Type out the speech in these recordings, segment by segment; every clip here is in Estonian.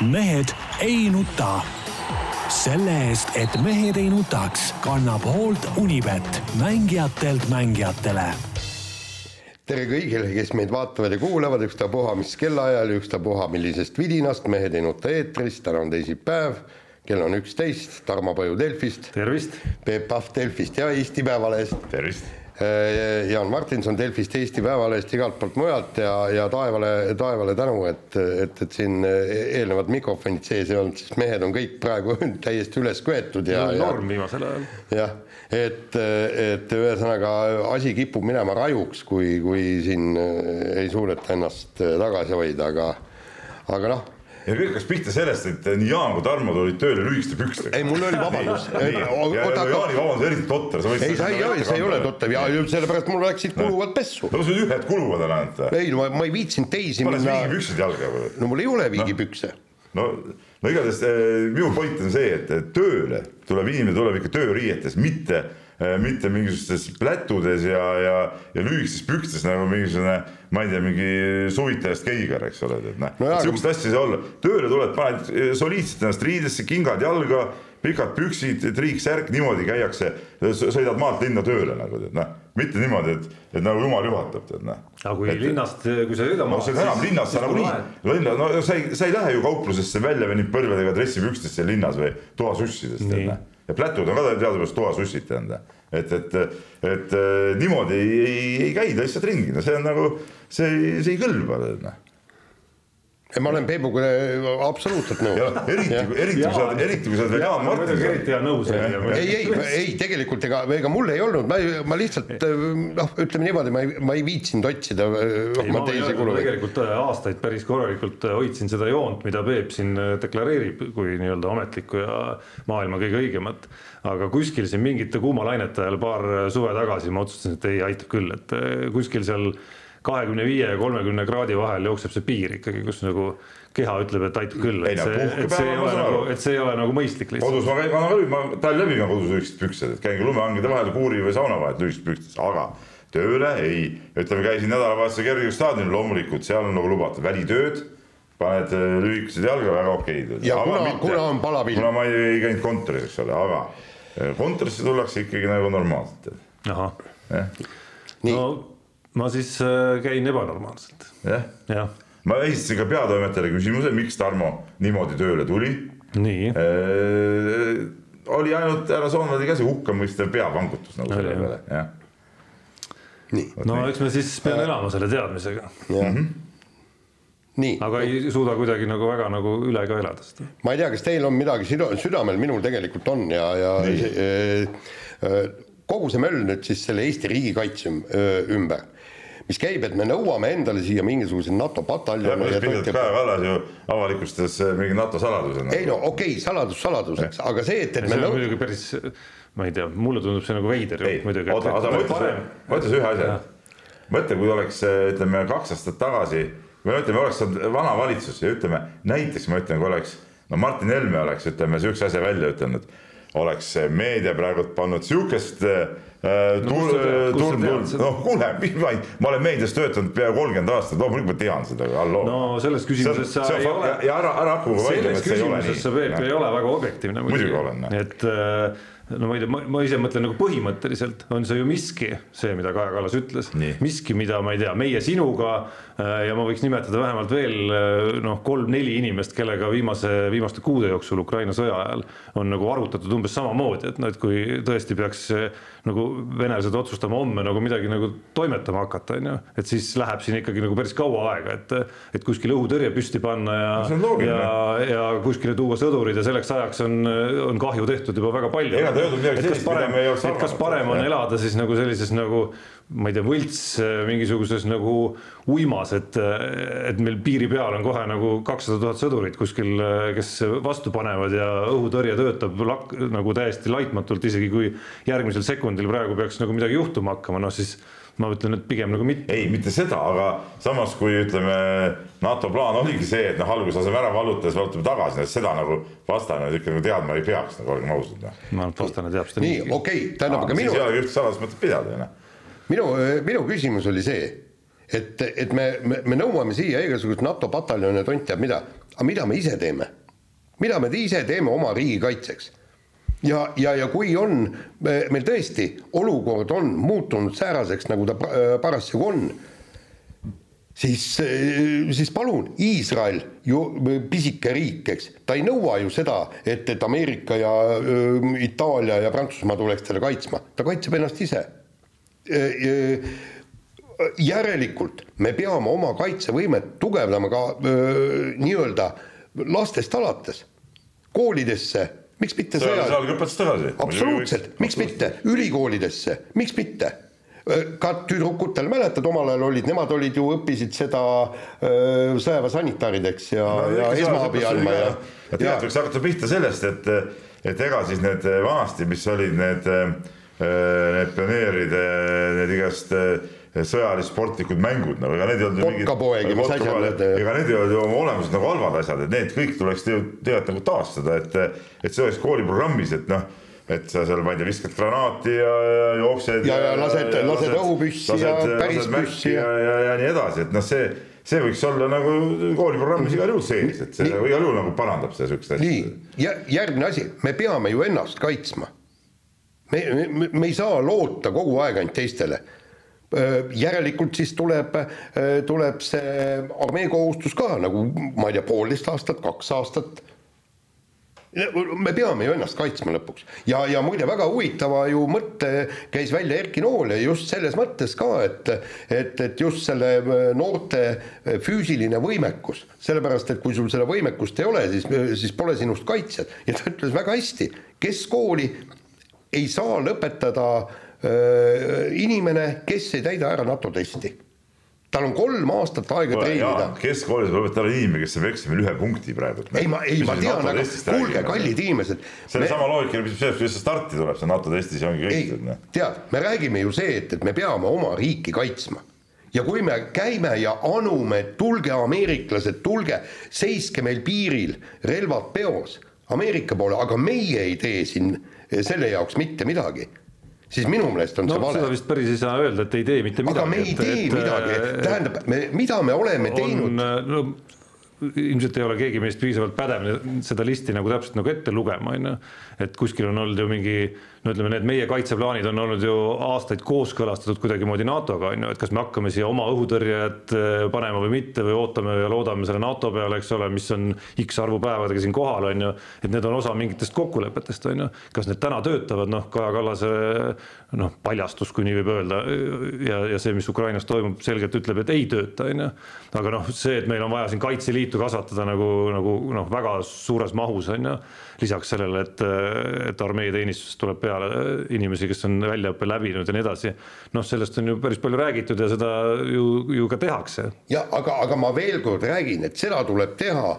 mehed ei nuta. selle eest, et mehed ei nutaks, kannab hoolt Unibet, mängijatelt mängijatele tere kõigile, kes meid vaatavad ja kuulavad, ükstapuha mis kellaajal ja ükstapuha millisest vidinast, Mehed ei nuta eetris, täna on teisipäev, kell on üksteist, Tarmo Paju Delfist. tervist! Peep Pahv Delfist ja Eesti Päevalehest. tervist! Äh, Jaan Martinson Delfist, Eesti Päevalehest, igalt poolt mujalt ja, ja taevale, taevale tänu, et, et, et siin eelnevad mikrofonid sees ei olnud, sest mehed on kõik praegu täiesti üles köetud ja. norm viimasel ajal. jah, et, et ühesõnaga asi kipub minema rajuks, kui, kui siin ei suudeta ennast tagasi hoida, aga, aga noh ja kõik hakkas pihta sellest, et nii Jaan kui Tarmo tulid tööle lühikeste pükstega. ei, mul oli vabandus. ja Jaani vabandus eriti totter. ei, sa ei, see ei ole totter ja sellepärast mul läksid kuluvad pessu. no sul ühed kuluvad ainult. ei, no ma ei viitsinud teisi minna. pane viigipüksid jalga. no mul ei ole viigipükse no, no igatahes eh, minu point on see, et tööle tuleb inimene tuleb ikka tööriietes, mitte mitte mingisugustes plätudes ja, ja, ja lühikestes pükstes nagu mingisugune ma ei tea, mingi suvitajast keigar, eks ole, et noh no, sihukest asja ei saa olla. tööle tuled, paned soliidselt ennast riidesse, kingad jalga, pikad püksid, triiksärk, niimoodi käiakse, sõidad maalt linna tööle nagu tead noh, mitte niimoodi, et, et nagu jumal juhatab, tead noh. aga kui et, linnast, kui sa sõidad maalt. no sa enam linnas sa nagunii, no sa ei, sa ei lähe ju kauplusesse välja venib põlvedega dressipükstes linnas või toasussidest, tead noh. Ja plätud on ka teadupärast toasussid, tead et, et, et niimoodi ei, ei, ei käida lihtsalt ringi, no see on nagu, see, see ei kõlba, noh ma olen Peebuga absoluutselt nõus. eriti, eriti kui sa oled, eriti kui sa oled veel Jaan Martin. eriti hea nõus. ei, ei, ei tegelikult ega, ega mul ei olnud, ma, ma lihtsalt noh, ütleme niimoodi, ma ei, ma ei viitsinud otsida. ei, ma tegelikult äh, aastaid päris korralikult äh, hoidsin seda joont, mida Peep siin äh, deklareerib kui nii-öelda ametlikku ja maailma kõige õigemat. aga kuskil siin mingite kuumalainete ajal paar suve tagasi ma otsustasin, et ei, aitab küll, et kuskil seal kahekümne viie ja kolmekümne kraadi vahel jookseb see piir ikkagi, kus nagu keha ütleb, et aitab küll, et see, et see ei ole nagu, et see ei ole nagu mõistlik lihtsalt. kodus ma käin, ma läbi, ma talv läbi ka kodus lühikesed püksed, et käin ka lumehangide vahel kuuri või sauna vahet lühikestes pükstes, aga tööle ei, ütleme, käisin nädalavahetusel kergejõustaadionil, loomulikult seal on nagu lubatud välitööd paned äh, lühikesed jalga, väga okeid. ja aga kuna, kuna on palavill. kuna ma ei, ei käinud kontoris, eks ole, aga äh, kontorisse tullakse ikkagi nagu normaalselt. ahah. no ma siis äh, käin ebanormaalselt. jah ja. ma esitasin ka peatoimetajale küsimuse, miks Tarmo niimoodi tööle tuli. nii äh,. oli ainult härra Soonvali ka see hukkamõistev peavangutus nagu selle peale, jah. nii. no eks me siis peame elama selle teadmisega. mm -hmm nii. aga ei suuda kuidagi nagu väga nagu üle ka elada seda. ma ei tea, kas teil on midagi südamel, minul tegelikult on ja, ja e, kogu see möll nüüd siis selle Eesti riigikaitse ümber mis käib, et me nõuame endale siia mingisuguseid NATO pataljone. Kaja Kallas ju avalikustas äh, mingi NATO saladuse. ei no okei okay,, saladus saladuseks, aga see, et, et me nõu-. muidugi päris, ma ei tea, mulle tundub see nagu veider jutt muidugi. oota, oota, ma ütlen, ma ütlen ühe asja. mõtle, kui oleks, äh, ütleme kaks aastat tagasi või ütleme, oleks olnud vana valitsus ja ütleme näiteks ma ütlen, kui oleks, no Martin Helme oleks, ütleme sihukese asja välja ütelnud, oleks meedia praegu pannud sihukest äh, Äh, noh, kuule, ma olen meedias töötanud peaaegu kolmkümmend aastat, loomulikult ma tean seda, halloo. no selles küsimuses sa ei ole. ja ära, ära hakka vaidlema, et see ei ole nii. sa, Peep, ei ole väga objektiivne. muidugi olen. et äh, no ma ei tea, ma ise mõtlen nagu põhimõtteliselt on see ju miski, see, mida Kaja Kallas ütles, miski, mida ma ei tea, meie sinuga ja ma võiks nimetada vähemalt veel äh, noh, kolm-neli inimest, kellega viimase, viimaste kuude jooksul Ukraina sõja ajal on nagu arutatud umbes samamoodi, et noh, et kui tõesti peaks äh, nagu venelased otsustama homme nagu midagi nagu toimetama hakata, on ju, et siis läheb siin ikkagi nagu päris kaua aega, et, et kuskil õhutõrje püsti panna ja, ja, ja kuskile tuua sõdurid ja selleks ajaks on, on kahju tehtud juba väga palju. Saada öeldud midagi sellist, mida me ei oleks arvanud. kas parem on elada siis nagu sellises nagu ma ei tea, võlts äh, mingisuguses nagu uimas, et, äh, et meil piiri peal on kohe nagu kakssada tuhat sõdurit kuskil, äh, kes vastu panevad ja õhutõrje töötab lak, nagu täiesti laitmatult, isegi kui järgmisel sekundil praegu peaks nagu midagi juhtuma hakkama, noh siis ma ütlen, et pigem nagu mitte. ei, mitte seda, aga samas kui ütleme, NATO plaan oligi see, et noh, alguses laseme ära vallutada, siis vallutame tagasi, seda nagu vastane ikka nagu teadma ei peaks, nagu olgem ausad. Noh. ma arvan, et vastane teab seda. nii, okei okay,, tähendab, aga minu. siis ei olegi ühtegi saladust mõtet pidada, ju noh. Minu, minu küsimus oli see, et, et me, me, me nõuame siia igasugust NATO pataljone, tont teab mida, aga mida me ise teeme? mida me ise teeme oma riigi kaitseks? ja, ja, ja kui on, meil tõesti olukord on muutunud sääraseks, nagu ta parasjagu on, siis, siis palun, Iisrael ju pisike riik, eks, ta ei nõua ju seda, et, et Ameerika ja Itaalia ja Prantsusmaa tuleks teda kaitsma, ta kaitseb ennast ise järelikult me peame oma kaitsevõimet tugevdama ka nii-öelda lastest alates, koolidesse, miks mitte sõja. sealgõpetust tagasi. absoluutselt, miks mitte, ülikoolidesse, miks mitte ka tüdrukutel, mäletad, omal ajal olid, nemad olid ju, õppisid seda sõjaväesanitaarideks ja no,, ja esmaabi andma ja. tegelikult võiks hakata pihta sellest, et, et ega siis need vanasti, mis olid need, need pioneeride, need igast sõjalis-sportlikud mängud nagu, ega need ei olnud ju mingid. mis asjad need. ega need ei olnud ju oma olemuselt nagu halvad asjad, et need kõik tuleks tegelikult nagu taastada, et, et see oleks kooliprogrammis, et noh et sa seal, ma ei tea, viskad granaati ja, ja jooksed. ja, ja lased, lased, õhupüssi ja päris püssi ja, ja, ja nii edasi, et noh, see, see võiks olla nagu kooliprogrammis igal juhul sees, et see igal juhul nagu parandab seda siukest asja. nii, järgmine asi, me peame ju ennast kaitsma. Me, me, me ei saa loota kogu aeg ainult teistele. Järelikult siis tuleb, tuleb see armee kohustus ka nagu ma ei tea, poolteist aastat, kaks aastat. me peame ju ennast kaitsma lõpuks. Ja, ja muide väga huvitava ju mõtte käis välja Erki Nool ja just selles mõttes ka, et, et, et just selle noorte füüsiline võimekus, sellepärast et kui sul seda võimekust ei ole, siis, siis pole sinust kaitsjat. Ja ta ütles väga hästi, keskkooli ei saa lõpetada äh, inimene, kes ei täida ära NATO testi tal on kolm aastat aega treenida. keskkoolis peab õpetama inimene, kes saab eksamil ühe punkti praegu. ei, ma, ei, ma tean, aga kuulge, kallid inimesed. sellesama me... loogika, mis sellest, kuidas see starti tuleb, see NATO testis ja ongi kõik. Noh. tead, me räägime ju see, et, et me peame oma riiki kaitsma ja kui me käime ja anume, et tulge, ameeriklased, tulge, seiske meil piiril, relvad peos Ameerika poole, aga meie ei tee siin selle jaoks mitte midagi siis minu meelest on no, see vale. seda vist päris ei saa öelda, et ei tee mitte midagi. aga me ei et, tee et, midagi, tähendab, me, mida me oleme on, teinud? no ilmselt ei ole keegi meist piisavalt pädev seda listi nagu täpselt nagu ette lugema, on ju. et kuskil on olnud ju mingi no ütleme, need meie kaitseplaanid on olnud ju aastaid kooskõlastatud kuidagimoodi NATO-ga on ju, et kas me hakkame siia oma õhutõrjet äh, panema või mitte või ootame ja loodame selle NATO peale, eks ole, mis on X arvu päevadega siin kohal on ju. et need on osa mingitest kokkulepetest on ju, kas need täna töötavad, noh, Kaja Kallase noh, paljastus, kui nii võib öelda ja, ja see, mis Ukrainas toimub, selgelt ütleb, et ei tööta, on ju. aga noh, see, et meil on vaja siin Kaitseliitu kasvatada nagu, nagu noh, väga suures mahus on ju lisaks sellele, et, et armeeteenistusest tuleb peale inimesi, kes on väljaõppe läbinud ja nii edasi. noh, sellest on ju päris palju räägitud ja seda ju, ju ka tehakse. ja aga, aga ma veel kord räägin, et seda tuleb teha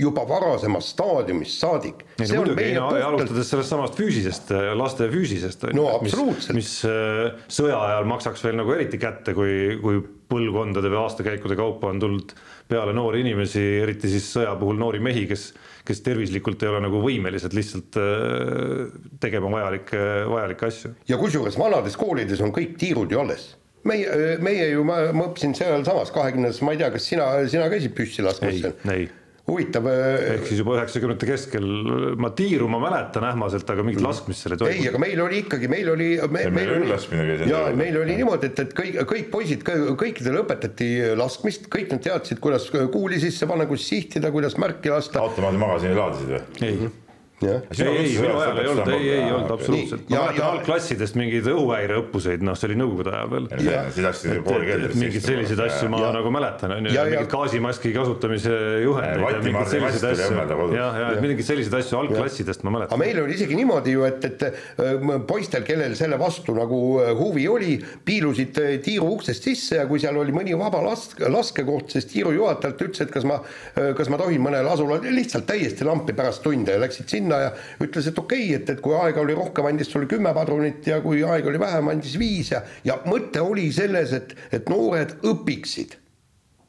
juba varasemast staadiumist saadik. alustades sellest samast füüsisest, laste füüsisest. no absoluutselt. mis, mis sõja ajal maksaks veel nagu eriti kätte, kui, kui põlvkondade või aastakäikude kaupa on tulnud peale noori inimesi, eriti siis sõja puhul noori mehi, kes kes tervislikult ei ole nagu võimelised lihtsalt äh, tegema vajalikke, vajalikke asju. ja kusjuures vanades koolides on kõik tiirud ju alles meie, meie ju, ma, ma õppisin sealsamas kahekümnes, ma ei tea, kas sina, sina käisid püssi laskmas seal? ei huvitav. Äh, ehk siis juba üheksakümnendate keskel, ma tiiru ma mäletan ähmaselt, aga mingit mm. laskmist seal ei toimunud. ei, aga meil oli ikkagi, meil oli me,. meil oli laskmine käis. ja meil oli niimoodi, et, et kõik, kõik poisid, kõikidele õpetati laskmist, kõik nad teadsid, kuidas kuuli sisse panna, kuidas sihtida, kuidas märki lasta. automaadi magasini laadisid või? ei ei, ei, minu ajal ei olnud, ei, ei olnud absoluutselt. ma mäletan algklassidest mingeid õhuhäireõppuseid, noh, see oli nõukogude ajal veel. mingeid selliseid asju ma nagu mäletan, on ju, mingeid gaasimaski kasutamise juhendeid. ja, ja mingeid selliseid asju algklassidest ma mäletan. aga meil oli isegi niimoodi ju, et, et äh, poistel, kellel selle vastu nagu äh, huvi oli, piilusid äh, tiiru uksest sisse ja kui seal oli mõni vaba lask, laskekoht, siis tiiru juhatajalt ütles, et kas ma, kas ma tohin mõnele asulale lihtsalt täiesti lampi pärast tunde ja läksid sinna sinna ja ütles, et okei okay,, et, et kui aega oli rohkem, andis sulle kümme padrunit ja kui aega oli vähem, andis viis ja, ja mõte oli selles, et, et noored õpiksid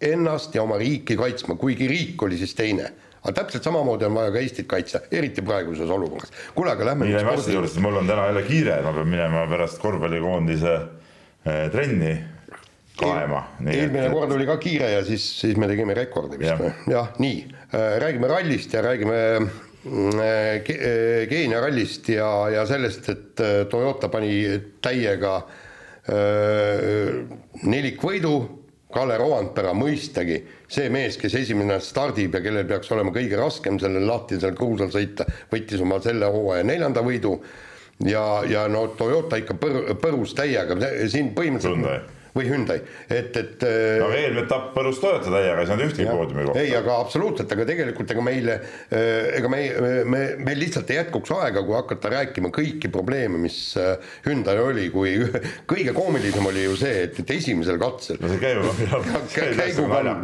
ennast ja oma riiki kaitsma, kuigi riik oli siis teine aga täpselt samamoodi on vaja ka Eestit kaitsta, eriti praeguses olukorras. kuule, aga lähme. nii, lähme asjade juurde, sest mul on täna jälle kiire, ma pean minema pärast korvpallikoondise eh, trenni kaema. eelmine kord oli ka kiire ja siis, siis me tegime rekordi vist või? jah, nii, räägime rallist ja räägime Keenia rallist ja, ja sellest, et Toyota pani täiega nelikvõidu. Kalle Roandpera mõistagi, see mees, kes esimene stardib ja kellel peaks olema kõige raskem sellel lahtisel kruusal sõita, võttis oma selle hooaja neljanda võidu. Ja, ja no Toyota ikka põr-, põrus täiega, siin põhimõtteliselt või Hyundai, et, et. Äh, aga eelmine etapp põrus Toyota täiega, ei saanud ühtegi poodiumi kohta. ei, aga absoluutselt, aga tegelikult ega meile, äh, ega me, me, meil lihtsalt ei jätkuks aega, kui hakata rääkima kõiki probleeme, mis äh, Hyundai oli, kui kõige koomilisem oli ju see, et, et esimesel katsel. no see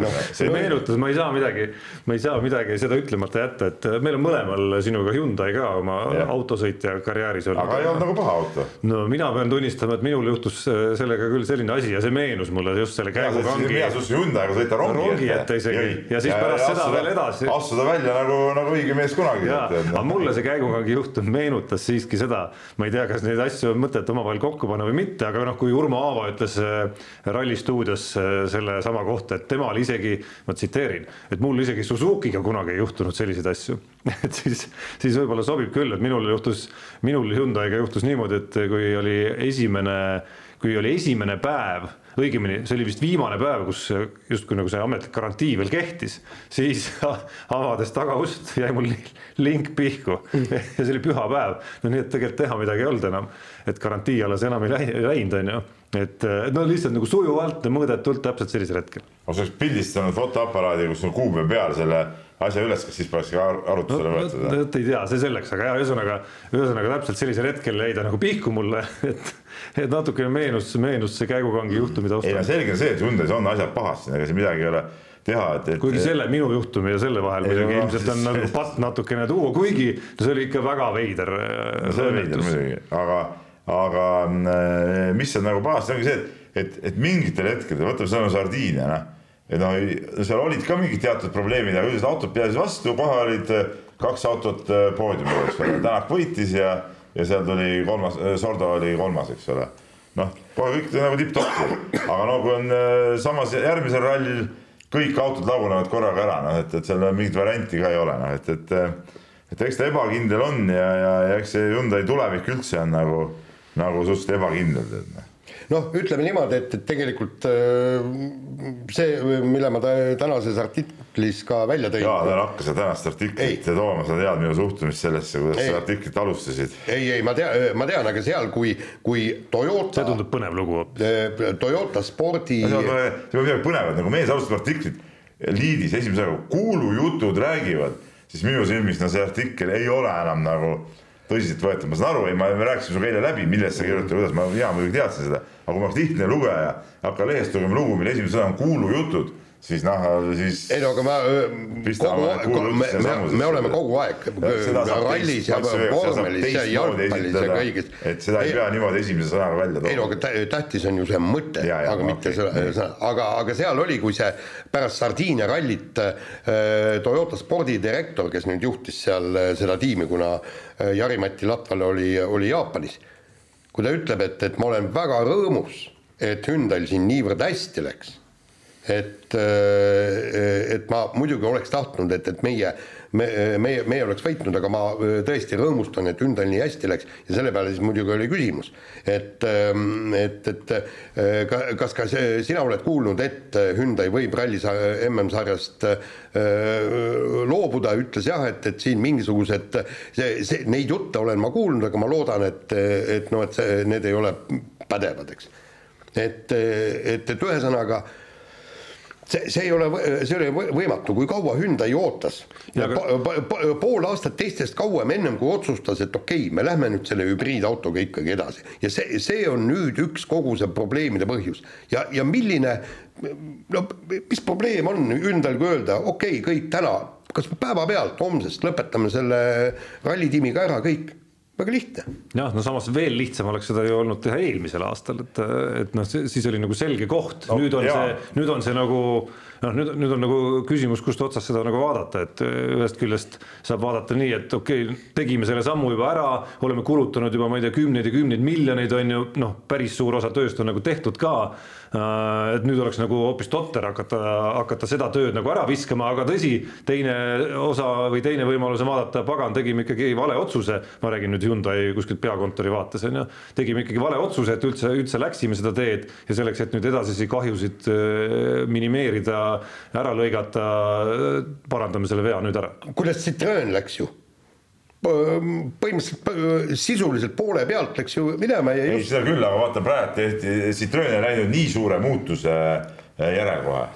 noh. see meenutas, ma ei saa midagi, ma ei saa midagi seda ütlemata jätta, et meil on mõlemal sinuga Hyundai ka oma ja. autosõitja karjääris olnud. aga ei olnud nagu paha auto. no mina pean tunnistama, et minul juhtus sellega küll selline asi ja see meenus mulle just selle käigukangi. mina suutsin Hyundai'ga sõita rongi, rongi ette isegi ja, ja siis ja, pärast ja, seda astuda, veel edasi. astuda välja nagu, nagu õige mees kunagi. aga mulle see käigukangi juhtum meenutas siiski seda, ma ei tea, kas neid asju on mõtet omavahel kokku panna või mitte, aga noh, kui Urmo Aava ütles äh, Ralli stuudios äh, sellesama kohta, et temal isegi, ma tsiteerin, et mul isegi Suzuki'ga kunagi ei juhtunud selliseid asju et siis, siis võib-olla sobib küll, et minul juhtus, minul Hyundai'ga juhtus niimoodi, et kui oli esimene, kui oli esimene päev õigemini see oli vist viimane päev, kus justkui nagu see ametlik garantii veel kehtis, siis avades tagaust jäi mul link pihku ja see oli pühapäev. no nii, et tegelikult teha midagi ei olnud enam, et garantii alles enam ei läinud, on ju et no lihtsalt nagu sujuvalt ja mõõdetult täpselt sellisel hetkel. aga sa oleks pildistanud fotoaparaadi, kus on kuupäev peal selle asja üles, kas siis poleks ka arutusele no, võetud? no vot ei tea, see selleks, aga jah, ühesõnaga, ühesõnaga täpselt sellisel hetkel jäi ta nagu pihku mulle, et, et natukene meenus, meenus see käigukangi juhtumi taustal. ei no selge on see, et Hyundai's on asjad pahasti, ega siin midagi ei ole teha, et, et. kuigi selle minu juhtumi ja selle vahel muidugi no, ilmselt on nagu patt natukene tuua, kuigi no see oli ikka väga veider no,. see oli veider muidugi, aga, aga äh, mis on nagu pahasti, ongi see, et, et, et mingitel hetkedel, võtame selle Sardiinia, noh et noh, seal olid ka mingid teatud probleemid, aga üldiselt autod pidasid vastu, kohe olid äh, kaks autot äh, eks ole, Tänak võitis ja, ja seal tuli kolmas, äh, Sordo oli kolmas, eks ole. noh, kohe kõik nagu tipp-topp, aga no kui on samas järgmisel rallil kõik autod lagunevad korraga ära, noh et, et seal mingit varianti ka ei ole, noh et, et et eks ta ebakindel on ja, ja, ja eks see Hyundai tulevik üldse on nagu, nagu suhteliselt ebakindel, tead noh noh, ütleme niimoodi, et, et tegelikult äh, see, mille ma tänases artiklis ka välja tõin. jaa, ta hakkas seda tänast artiklit tooma, sa tead minu suhtumist sellesse, kuidas sa artiklit alustasid. ei, ei, ma tean, ma tean, aga seal, kui, kui Toyota. see tundub põnev lugu hoopis. Äh, Toyota spordi. see on midagi põnevat, nagu mees alustab artiklit liidis esimese ajaga, kuulujutud räägivad, siis minu silmis no see artikkel ei ole enam nagu tõsiseltvõetav, ma saan aru, ei, me rääkisime sinuga eile läbi, millest sa kirjutad, kuidas ma, mina muidugi teadsin seda, aga kui ma oleks lihtne lugeja, hakka lehest lugema lugu, mille esimene sõna on kuulujutud siis noh, siis. ei no aga ma, kogu aeg, me, me, me oleme kogu aeg rallis ja vormelis ja jalgpallis ja kõigis. et seda ei, ei pea niimoodi esimese sõnaga välja tooma. ei no aga tähtis on ju see mõte, aga okay, mitte sõna, aga, aga seal oli, kui see pärast Sardiinia rallit äh, Toyota spordidirektor, kes nüüd juhtis seal äh, seda tiimi, kuna äh, Jari-Mati Latval oli, oli Jaapanis. kui ta ütleb, et, et ma olen väga rõõmus, et Hyundai'l siin niivõrd hästi läks et, äh, et ma muidugi oleks tahtnud, et, et meie, me, meie, meie oleks võitnud, aga ma äh, tõesti rõõmustan, et Hyundai nii hästi läks ja selle peale siis muidugi oli küsimus, et, ähm, et, et äh, kas ka see, sina oled kuulnud, et Hyundai võib rallis MM-sarjast loobuda, ütles jah, et, et siin mingisugused, see, see, neid jutte olen ma kuulnud, aga ma loodan, et, et noh, et see, need ei ole pädevad, eks. et, et, et ühesõnaga see, see ei ole, see ole võimatu, kui kaua Hyundai ootas. Aga... pool aastat teistest kauem, ennem kui otsustas, et okei okay,, me lähme nüüd selle hübriidautoga ikkagi edasi. Ja see, see on nüüd üks kogu see probleemide põhjus. Ja, ja milline no mis probleem on Hyundai'l, kui öelda, okei okay,, kõik täna, kas päevapealt, homsest lõpetame selle rallitiimiga ära, kõik väga lihtne. jah, no samas veel lihtsam oleks seda ju olnud teha eelmisel aastal, et, et noh, siis oli nagu selge koht no,, nüüd on jaa. see, nüüd on see nagu noh, nüüd, nüüd on nagu küsimus, kust otsast seda nagu vaadata, et ühest küljest saab vaadata nii, et okei okay,, tegime selle sammu juba ära, oleme kulutanud juba, ma ei tea, kümneid ja kümneid miljoneid on ju, noh, päris suur osa tööst on nagu tehtud ka et nüüd oleks nagu hoopis totter hakata, hakata seda tööd nagu ära viskama, aga tõsi, teine osa või teine võimalus on vaadata, pagan, tegime ikkagi vale otsuse, ma räägin nüüd Hyundai kuskilt peakontori vaates on ju, tegime ikkagi vale otsuse, et üldse, üldse läksime seda teed ja selleks, et nüüd edasisi kahjusid äh, minimeerida, ära lõigata, parandame selle vea nüüd ära. kuidas Citroen läks ju põhimõtteliselt sisuliselt poole pealt läks ju minema ja just. ei, seda küll, aga vaata praegu tehti, Citroen ei läinud nii suure muutuse äh, järel kohe.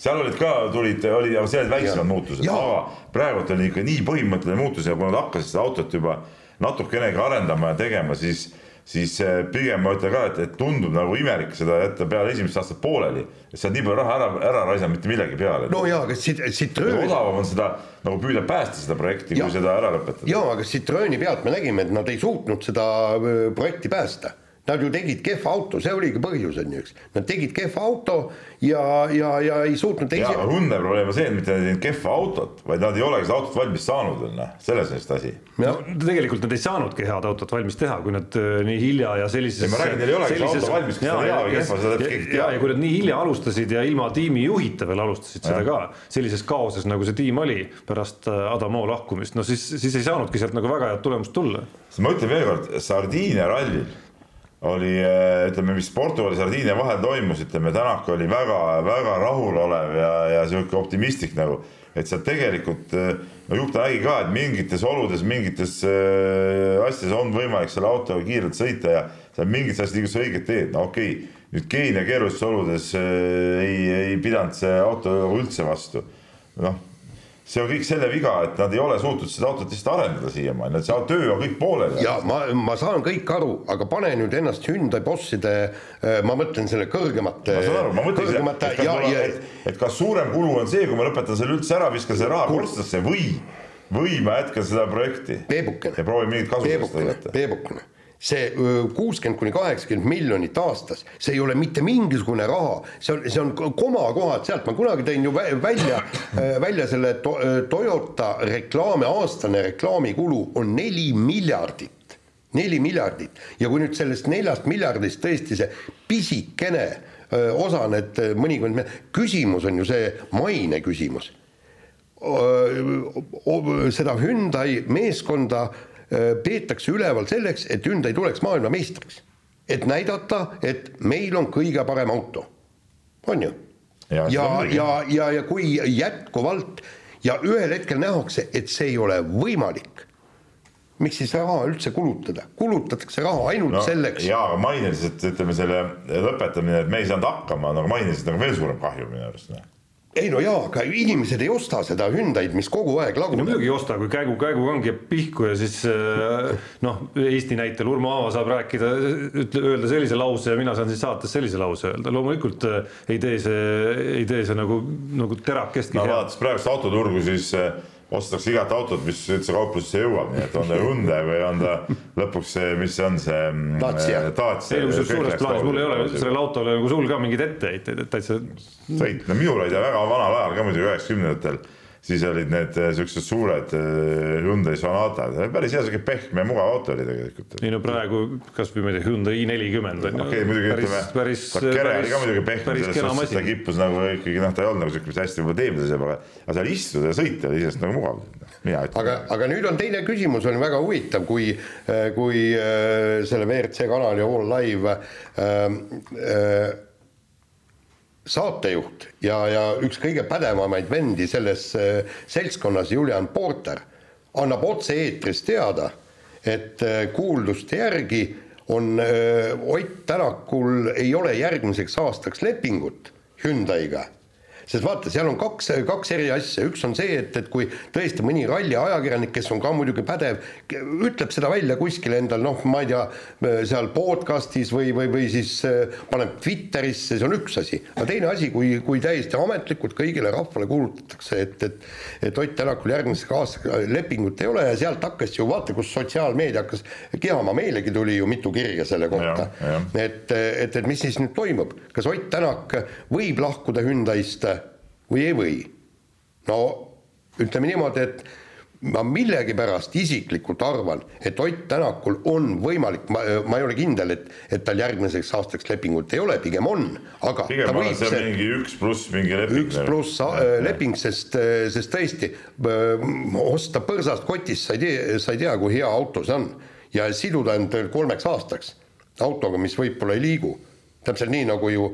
seal olid ka, tulid, oli, aga seal olid väiksemad muutused, aga praegult oli ikka nii põhimõtteline muutus ja kui nad hakkasid seda autot juba natukenegi arendama ja tegema, siis siis eh, pigem ma ütlen ka, et, et tundub nagu imelik seda jätta peale esimest aastat pooleli. sa oled nii palju raha ära, ära raisanud mitte millegi peale. no jaa, aga Citroen. odavam on seda nagu püüda päästa seda projekti, kui seda ära lõpetada. jaa, aga Citroeni pealt me nägime, et nad ei suutnud seda äh, projekti päästa Nad ju tegid kehva auto, see oligi põhjus, on ju, eks. Nad tegid kehva auto ja, ja, ja ei suutnud teisi. jaa, aga Hyundai probleem on see, et mitte nad ei teinud kehva autot, vaid nad ei olegi seda autot valmis saanud veel, noh, selles on vist asi. no tegelikult nad ei saanudki head autot valmis teha, kui nad äh, nii hilja ja sellises. ma räägin, neil ei olegi sellises... auto valmis, kas ta on hea või kehva, seda täpselt keegi teab. ja, ja kui nad nii hilja alustasid ja ilma tiimijuhita veel alustasid ja. seda ka, sellises kaoses, nagu see tiim oli pärast äh, Adamo lahkumist, no siis, siis ei saanudki sealt nagu väga head tulemust tulla. ma ütlen veelkord, Sardiinia rallil oli eh, ütleme, mis Portugali, Sardiinia vahel toimus, ütleme Tänak oli väga-väga rahulolev ja, ja sihuke optimistlik nagu, et seal tegelikult eh, no jupp ta nägi ka, et mingites oludes, mingites äh, asjades on võimalik selle autoga kiirelt sõita ja seal mingites asjades liigus õiget teed, no okei okay,, nüüd Keenia keerulistes oludes äh, ei, ei pidanud see auto üldse vastu. noh see on kõik selle viga, et nad ei ole suutnud seda autot lihtsalt arendada siiamaani, et see töö on kõik pooleli. ja ma, ma saan kõik aru, aga pane nüüd ennast Hyundai bosside, äh, ma mõtlen selle kõrgemate. ma saan aru, ma mõtlengi, et, et, ja, ja, et, et kas suurem kulu on see, kui ma lõpetan selle üldse ära, viskan selle raha korstnasse või, või ma jätkan seda projekti. ja proovin mingit kasu sellest lõigata. Peebukene see kuuskümmend kuni kaheksakümmend miljonit aastas, see ei ole mitte mingisugune raha, see on, see on komakohad sealt, ma kunagi tõin ju välja, välja selle to, Toyota reklaami, aastane reklaamikulu on neli miljardit. Neli miljardit. Ja kui nüüd sellest neljast miljardist tõesti see pisikene osa, need mõnikümmend, küsimus on ju see maine küsimus. seda Hyundai meeskonda Äh, peetakse üleval selleks, et Hyundai tuleks maailmameistriks. et näidata, et meil on kõige parem auto, on ju. ja, ja, ja, ja, ja kui jätkuvalt ja ühel hetkel nähakse, et see ei ole võimalik miks siis raha üldse kulutada, kulutatakse raha ainult no, selleks. jaa, aga maineliselt ütleme selle lõpetamine, et me ei saanud hakkama, nagu maineliselt nagu veel suurem kahju minu arust noh ei no jaa, aga inimesed ei osta seda Hyundai'd, mis kogu aeg laguneb. no muidugi ei osta, kui käigu, käigugang jääb pihku ja siis äh, noh, Eesti näitel Urmo Aava saab rääkida, ütle, öelda sellise lause ja mina saan siis saates sellise lause öelda, loomulikult äh, ei tee see, ei tee see nagu, nagu terakestki no vaadates praegust autoturgu, siis äh, ostetakse igat autot, mis üldse kauplusesse jõuab, nii et on ta Hyundai või on ta lõpuks see, mis see on see mm, Dacia, Dacia. ei, kusjuures suures plaanis mul ei ole sellele autole nagu sul ka mingeid etteheiteid, et täitsa. sõit, no minul oli ta väga vanal ajal ka muidugi üheksakümnendatel siis olid need eh, siuksed suured eh, Hyundai Sonatad, päris hea siuke pehme ja mugav auto oli tegelikult. ei no praegu kasvõi ma ei tea, Hyundai i nelikümmend on ju. okei okay,, muidugi ütleme, ta kere oli ka muidugi pehme, selles suhtes ta kippus nagu ikkagi noh, ta ei olnud nagu siuke, mis hästi teemas asjab, aga, aga seal istuda ja sõita oli iseenesest nagu mugav. aga, aga nüüd on teine küsimus on väga huvitav, kui, kui äh, selle WRC kanali All Live äh, äh, saatejuht ja, ja üks kõige pädevamaid vendi selles äh, seltskonnas, Julian Porter, annab otse-eetris teada, et äh, kuulduste järgi on äh, Ott Tänakul, ei ole järgmiseks aastaks lepingut Hyundai'ga sest vaata, seal on kaks, kaks eri asja, üks on see, et, et kui tõesti mõni ralli ajakirjanik, kes on ka muidugi pädev, ütleb seda välja kuskil endal, noh, ma ei tea, seal podcast'is või, või, või siis äh, paneb Twitterisse, see on üks asi. aga teine asi, kui, kui täiesti ametlikult kõigile rahvale kuulutatakse, et, et et Ott Tänakul järgmiseks aastaks lepingut ei ole ja sealt hakkas ju vaata, kus sotsiaalmeedia hakkas kehama, meilegi tuli ju mitu kirja selle kohta. et, et, et mis siis nüüd toimub, kas Ott Tänak võib lahkuda Hyundai'st või ei või. no ütleme niimoodi, et ma millegipärast isiklikult arvan, et Ott Tänakul on võimalik, ma, ma ei ole kindel, et, et tal järgmiseks aastaks lepingut ei ole, pigem on, aga pigem ta võib see mingi üks pluss mingi leping. üks pluss äh, leping, sest, äh, sest tõesti äh, osta põrsast kotist, sa ei tea, sa ei tea, kui hea auto see on ja siduda end kolmeks aastaks autoga, mis võib-olla ei liigu täpselt nii, nagu ju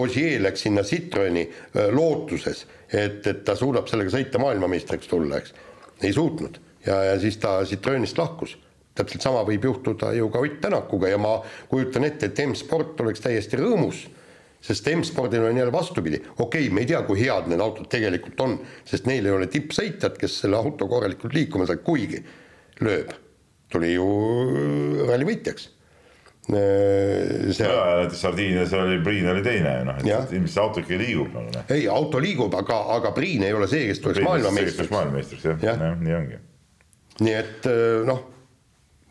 Ossier läks sinna Citroeni lootuses, et, et ta suudab sellega sõita maailmameistriks tulla, eks. Ei suutnud. Ja, ja siis ta Citroenist lahkus. täpselt sama võib juhtuda ju ka Ott Tänakuga ja ma kujutan ette, et M-sport oleks täiesti rõõmus, sest M-spordil on jälle vastupidi, okei okay,, me ei tea, kui head need autod tegelikult on, sest neil ei ole tippsõitjat, kes selle auto korralikult liikuma saab, kuigi lööb, tuli ju ralli võitjaks. Äh, see.... ja näiteks Sardiinias oli Priin oli teine, noh, et ilmselt see auto ikka liigub nagu noh. ei, auto liigub, aga, aga Priin ei ole see, kes tuleks maailmameistriks. maailmameistriks jah ja. ja., nii ongi. nii et äh, noh,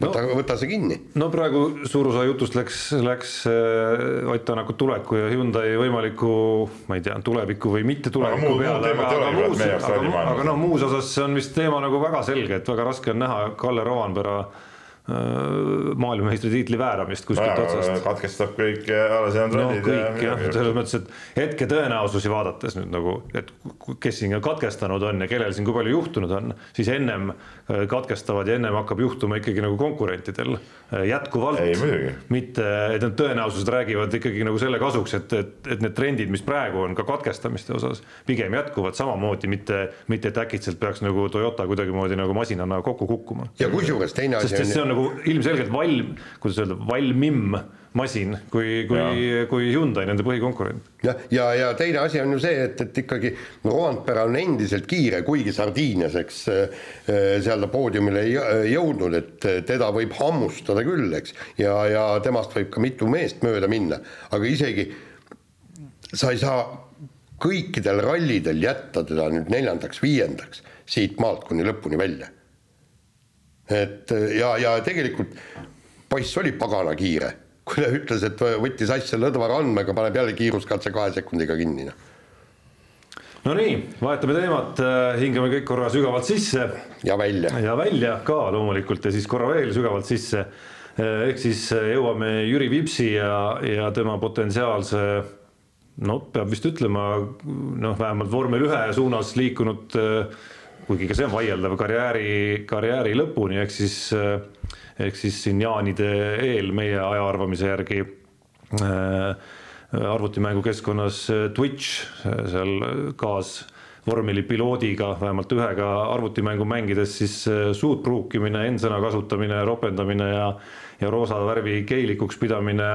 võta no,, võta see kinni. no praegu suur osa jutust läks, läks äh, Ott Tänaku tuleku ja Hyundai võimaliku, ma ei tea, tuleviku või mitte tuleviku peale, aga, aga, muus, aga, aga noh, muus osas on vist teema nagu väga selge, et väga raske on näha Kalle Rovanpera äh, Äh, maailmameistritiitli vääramist kuskilt no, otsast. katkestab kõik alles jäänud no, rallid. kõik ja, jah, selles mõttes, et hetke tõenäosusi vaadates nüüd nagu, et kes siin katkestanud on ja kellel siin kui palju juhtunud on, siis ennem äh, katkestavad ja ennem hakkab juhtuma ikkagi nagu konkurentidel äh, jätkuvalt. mitte, et need tõenäosused räägivad ikkagi nagu selle kasuks, et, et, et need trendid, mis praegu on ka katkestamiste osas, pigem jätkuvad samamoodi, mitte, mitte et äkitselt peaks nagu Toyota kuidagimoodi nagu masinana kokku kukkuma. ja kusjuures teine asi on nagu ilmselgelt valm, kuidas öelda, valmim masin kui, kui, kui Hyundai nende põhikonkurent. jah, ja, ja, ja teine asi on ju see, et, et ikkagi Rovanpera on endiselt kiire, kuigi Sardiinias, eks äh, seal ta poodiumile ei jõudnud, et teda võib hammustada küll, eks, ja, ja temast võib ka mitu meest mööda minna, aga isegi sa ei saa kõikidel rallidel jätta teda nüüd neljandaks-viiendaks siit maalt kuni lõpuni välja et ja, ja tegelikult poiss oli pagana kiire, kui ta ütles, et võttis asja lõdva randmega, paneb jälle kiiruskatse kahe sekundiga kinni, noh no nii, vahetame teemat, hingame kõik korra sügavalt sisse. ja välja. ja välja ka loomulikult ja siis korra veel sügavalt sisse. ehk siis jõuame Jüri Vipsi ja, ja tema potentsiaalse no peab vist ütlema, noh, vähemalt vormel ühe suunas liikunud äh, kuigi ka see on vaieldav karjääri, karjääri lõpuni, ehk siis, ehk siis siin jaanide eel meie aja arvamise järgi äh, arvutimängu keskkonnas Twitch seal kaas vormelipiloodiga, vähemalt ühega arvutimängu mängides siis äh, suud pruukimine, N-sõna kasutamine, ropendamine ja, ja roosa värvi geilikuks pidamine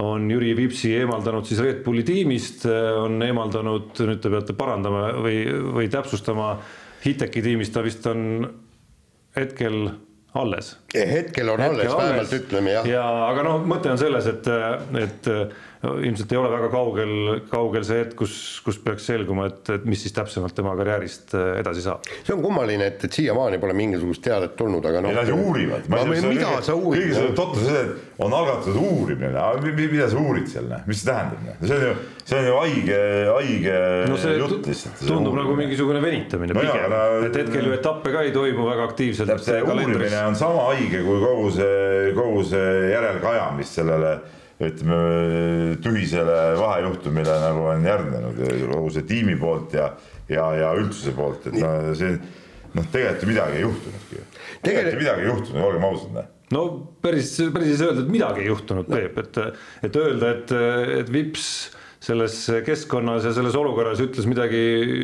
on Jüri Vipsi eemaldanud siis Red Bulli tiimist, on eemaldanud, nüüd te peate parandama või, või täpsustama Hiteki tiimis ta vist on hetkel alles. hetkel on hetkel alles, vähemalt ütleme jah. ja aga noh, mõte on selles, et, et ilmselt ei ole väga kaugel, kaugel see hetk, kus, kus peaks selguma, et, et mis siis täpsemalt tema karjäärist äh, edasi saab. see on kummaline, et, et siiamaani pole mingisugust teadet tulnud, aga noh. Nad ju uurivad. kõige selle totter see, et on algatatud uurimine, mida sa uurid seal, noh? mis see tähendab, noh? see on ju, see on ju haige, haige no jutt lihtsalt. tundub nagu mingisugune venitamine no pigem, et hetkel ju etappe ka ei toimu väga aktiivselt. see uurimine on sama haige kui kogu see, kogu see järelkaja, mis sellele ütleme tühisele vahejuhtumile nagu on järgnenud kogu see tiimi poolt ja, ja, ja üldsuse poolt, et no see noh, tegelikult ju midagi ei juhtunudki. tegelikult ju midagi ei juhtunud, olgem ausad. Noh. no päris, päris ei saa öelda, et midagi ei juhtunud, Peep, et, et öelda, et, et Vips selles keskkonnas ja selles olukorras ütles midagi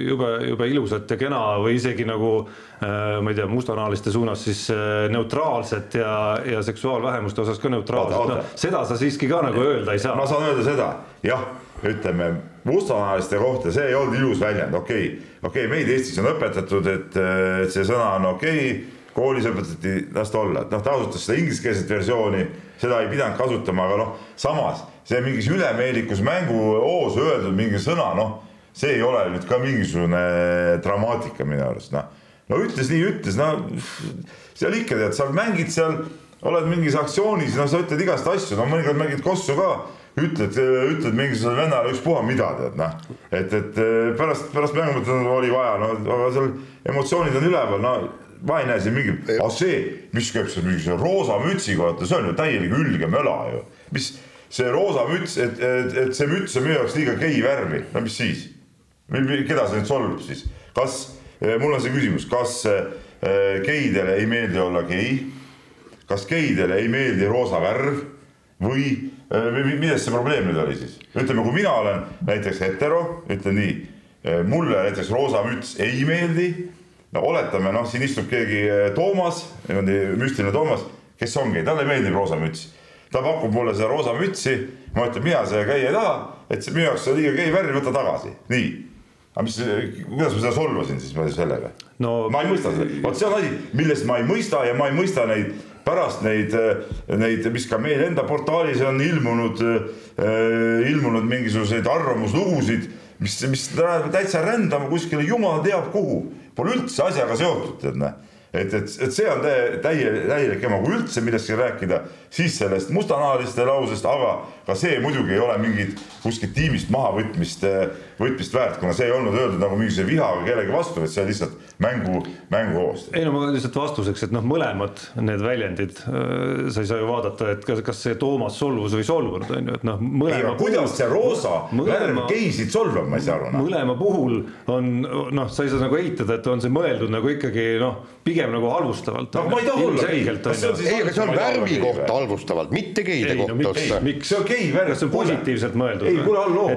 jube, jube ilusat ja kena või isegi nagu äh, ma ei tea, mustanahaliste suunas siis äh, neutraalset ja, ja seksuaalvähemuste osas ka neutraalset, noh seda sa siiski ka nagu öelda ei saa. ma saan öelda seda, jah, ütleme mustanahaliste kohta, see ei olnud ilus väljend, okei okay., okei okay,, meid Eestis on õpetatud, et, et see sõna on okei. Okay, koolis õpetati, las ta olla, et noh, ta kasutas seda ingliskeelset versiooni, seda ei pidanud kasutama, aga noh, samas see mingis ülemeelikus mänguhoos öeldud mingi sõna, noh, see ei ole nüüd ka mingisugune dramaatika minu arust, noh. no ütles nii, ütles, no seal ikka tead, sa mängid seal, oled mingis aktsioonis, no sa ütled igast asju, no mõnikord mängid kossu ka ütled, ütled mingisugusele vennale ükspuha mida tead noh, et, et pärast, pärast mängu mõtled, oli vaja, no aga seal emotsioonid on üleval, no ma ei näe siin mingit, aga see, mis käib seal mingisuguse roosa mütsiga, vaata see on ju täielik ülge möla ju. mis see roosa müts, et, et, et see müts on minu jaoks liiga gei värvi, no mis siis? keda see nüüd solvab siis, kas, mul on see küsimus, kas äh, geidele ei meeldi olla gei? kas geidele ei meeldi roosa värv või, või milles see probleem nüüd oli siis? ütleme, kui mina olen näiteks hetero, ütlen nii, mulle näiteks roosa müts ei meeldi. no oletame, noh, siin istub keegi Toomas, müstiline Toomas, kes ongi, talle meeldib roosa müts ta pakub mulle seda roosa mütsi, ma ütlen, mina seda käia ei taha, et see minu jaoks on liiga gei värv, võta tagasi, nii. Aga mis, kuidas ma seda solvasin siis sellega no,? ma ei mõista seda, vot see on asi, millest ma ei mõista ja ma ei mõista neid pärast neid, neid, mis ka meil enda portaalis on ilmunud äh,, ilmunud mingisuguseid arvamuslugusid, mis, mis lähevad täitsa rändama kuskile jumal teab kuhu, pole üldse asjaga seotud, tead näe et, et, et see on täie, täie, täielik ema, kui üldse millestki rääkida, siis sellest mustanahaliste lausest, aga ka see muidugi ei ole mingit kuskilt tiimist mahavõtmist, võtmist väärt, kuna see ei olnud öeldud nagu mingisuguse vihaga kellegi vastu, vaid see on lihtsalt mängu, mänguvoost. ei no ma lihtsalt vastuseks, et noh, mõlemad need väljendid, äh, sa ei saa ju vaadata, et kas, kas see Toomas solvus või ei solvunud, on ju, et noh. kuidas see roosa värv geisid solvab, ma ei saa aru. Noh. mõlema puhul on noh, sa ei saa nagu eitada, et on see mõeldud nagu ikkagi noh, pigem nagu halvustavalt. no ma ei taha olla gei. ei, aga see on värvi kohta halvustavalt, mitte geide kohta. miks see on gei värv? kas see on positiivselt mõeldud? ei, kuule, halloo.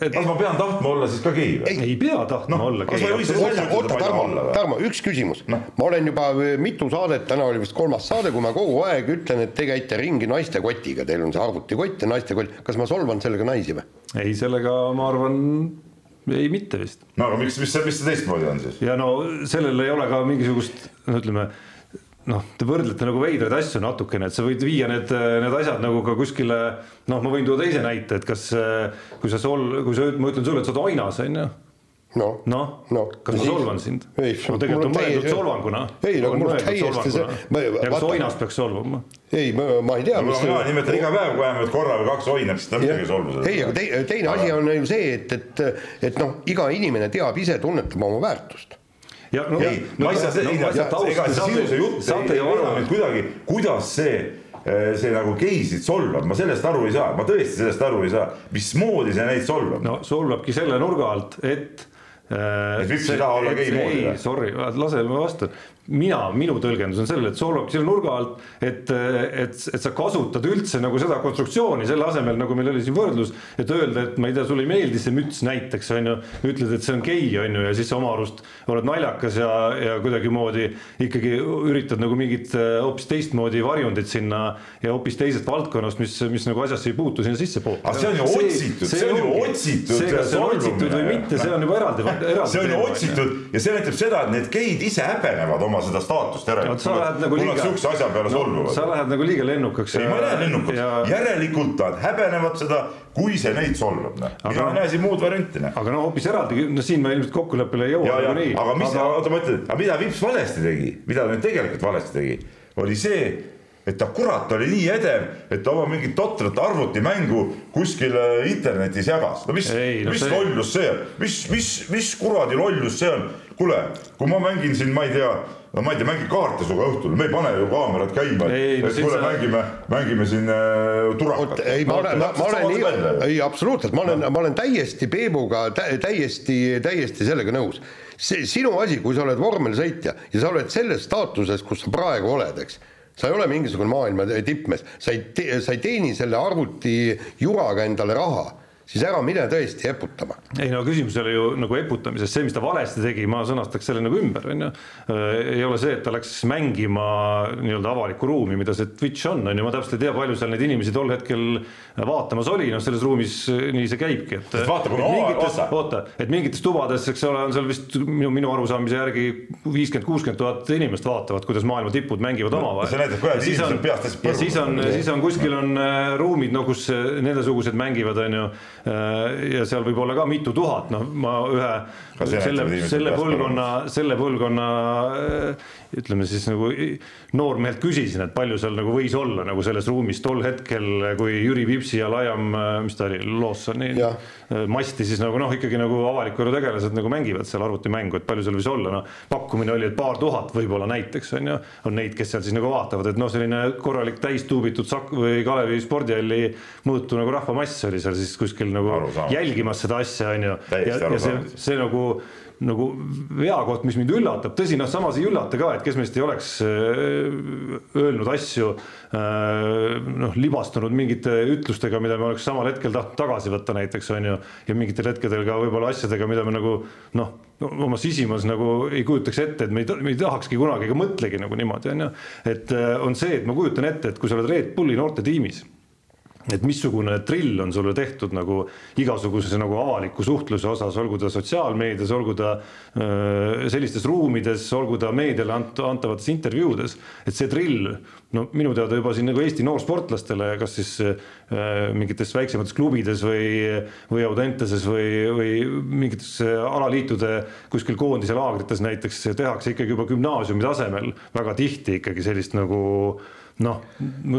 kas ma pean tahtma olla siis ka gei või? ei pea tahtma no, olla gei. oota, oota, Tarmo, Tarmo, üks küsimus no.. ma olen juba mitu saadet, täna oli vist kolmas saade, kui ma kogu aeg ütlen, et te käite ringi naiste kotiga, teil on see arvutikott ja naiste kott. kas ma solvan sellega naisi või? ei, sellega ma arvan ei, mitte vist. no aga miks, mis see, mis see teistmoodi on siis? ja no sellel ei ole ka mingisugust, no ütleme noh, te võrdlete nagu veidraid asju natukene, et sa võid viia need, need asjad nagu ka kuskile, noh, ma võin tuua teise näite, et kas, kui sa sol-, kui sa, ma ütlen sulle, et sa oled oinas, on ju noh no, no, kas ma solvan sind? no tegelikult on mõeldud solvanguna. ei, no mul täiesti see. ja kas oinas peaks solvama? ei, ma, ei tea. no mina nimetan iga päev, kui vähemalt korra või kaks oinab, siis ta muidugi ei solvu. ei, aga te, teine asi on ju see, et, et, et noh, iga inimene teab ise, tunnetab oma väärtust ja no ei, ma ei saa, ei, see sinu jutt ei ole. nüüd kuidagi, kuidas see eh, see nagu geisid solvab, ma sellest aru ei saa, ma tõesti sellest aru ei saa, mismoodi see neid solvab? no solvabki selle nurga alt, et et Vips ei taha olla gei moodi või? Sorry, lase ma vastan mina, minu tõlgendus on sellele, et solvabki selle nurga alt, et, et, et sa kasutad üldse nagu seda konstruktsiooni selle asemel, nagu meil oli siin võrdlus, et öelda, et ma ei tea, sulle ei meeldi see müts näiteks on ju, ütled, et see on gei on ju, ja siis sa oma arust oled naljakas ja, ja kuidagimoodi ikkagi üritad nagu mingit äh, hoopis teistmoodi varjundit sinna ja hoopis teisest valdkonnast, mis, mis nagu asjasse ei puutu, sinna sisse poota. aga see on ju otsitud, see on ju otsitud. see, kas see on otsitud või mitte, see on juba eraldi, eraldi. see on ju otsitud ja see näitab seda, et need geid ise häbenevad oma oma seda staatust järelikult. sa lähed nagu liiga. sihukese asja peale no, solvuvad. sa lähed nagu liiga lennukaks. ei, ma ei lähe lennukaks ja..., järelikult nad häbenevad seda, kui see neid solvab, noh. mina ei näe siin muud varianti, noh. aga no hoopis eraldi, no siin me ilmselt kokkuleppele ei jõua nagunii. aga mis aga..., oota ma ütlen, aga mida Vips valesti tegi, mida ta nüüd tegelikult valesti tegi, oli see et ta kurat oli nii edev, et ta oma mingit totrat arvutimängu kuskil internetis jagas. no mis, no mis see... lollus see on, mis, mis, mis kuradi lollus see on? Kuule, kui ma mängin siin, ma ei tea, no ma ei tea, mängin kaarte sinuga õhtul, me ei pane ju kaamerat käima, et kuule sa... mängime, mängime siin äh, turakat. ei, ma olen, ma, ma olen nii, ei absoluutselt, ma olen, ma olen täiesti Peebuga tä, täiesti, täiesti sellega nõus. see sinu asi, kui sa oled vormelisõitja ja sa oled selles staatuses, kus sa praegu oled, eks sa ei ole mingisugune maailma tippmees, sa ei, sa ei teeni selle arvuti juraga endale raha siis ära mine tõesti eputama. ei no küsimus ei ole ju nagu eputamises, see, mis ta valesti tegi, ma sõnastaks selle nagu ümber, on ju. Äh, ei ole see, et ta läks mängima nii-öelda avalikku ruumi, mida see Twitch on, on ju, ma täpselt ei tea, palju seal neid inimesi tol hetkel vaatamas oli, noh, selles ruumis nii see käibki, et. vaata, kui mingites, oota, et mingites tubades, eks ole, on seal vist minu, minu arusaamise järgi viiskümmend, kuuskümmend tuhat inimest vaatavad, kuidas maailma tipud mängivad omavahel. see näitab, kuidas inimesed peast hästi põrgu. siis on, siis on kuskil on äh, ruumid, no kus nendesugused mängivad, on ju ja seal võib olla ka mitu tuhat, noh, ma ühe selle, selle põlvkonna, selle põlvkonna ütleme siis nagu noormehelt küsisin, et palju seal nagu võis olla nagu selles ruumis tol hetkel, kui Jüri Vipsi ja Laiam, mis ta oli, Lawsoni masti siis nagu noh, ikkagi nagu avaliku elu tegelased nagu mängivad seal arvutimängu, et palju seal võis olla, noh. pakkumine oli, et paar tuhat võib-olla näiteks on ju, on neid, kes seal siis nagu vaatavad, et noh, selline korralik täistuubitud Sak- või Kalevi spordihalli mõõtu nagu rahvamass oli seal siis kuskil nagu Arusaam. jälgimas seda asja on ju. ja, ja see, see nagu nagu veakoht, mis mind üllatab, tõsi, noh, samas ei üllata ka, et kes meist ei oleks äh, öelnud asju äh, noh, libastunud mingite ütlustega, mida me oleks samal hetkel tahtnud tagasi võtta näiteks on ju, ja mingitel hetkedel ka võib-olla asjadega, mida me nagu noh, oma sisimas nagu ei kujutaks ette, et me ei, me ei tahakski kunagi ega mõtlegi nagu niimoodi on ju, et äh, on see, et ma kujutan ette, et kui sa oled Red Bulli noortetiimis et missugune drill on sulle tehtud nagu igasuguse nagu avaliku suhtluse osas, olgu ta sotsiaalmeedias, olgu ta öö, sellistes ruumides, olgu ta meediale ant-, antavates intervjuudes, et see drill, no minu teada juba siin nagu Eesti noorsportlastele, kas siis öö, mingites väiksemates klubides või, või Audenteses või, või mingites alaliitude kuskil koondise laagrites näiteks tehakse ikkagi juba gümnaasiumi tasemel väga tihti ikkagi sellist nagu noh,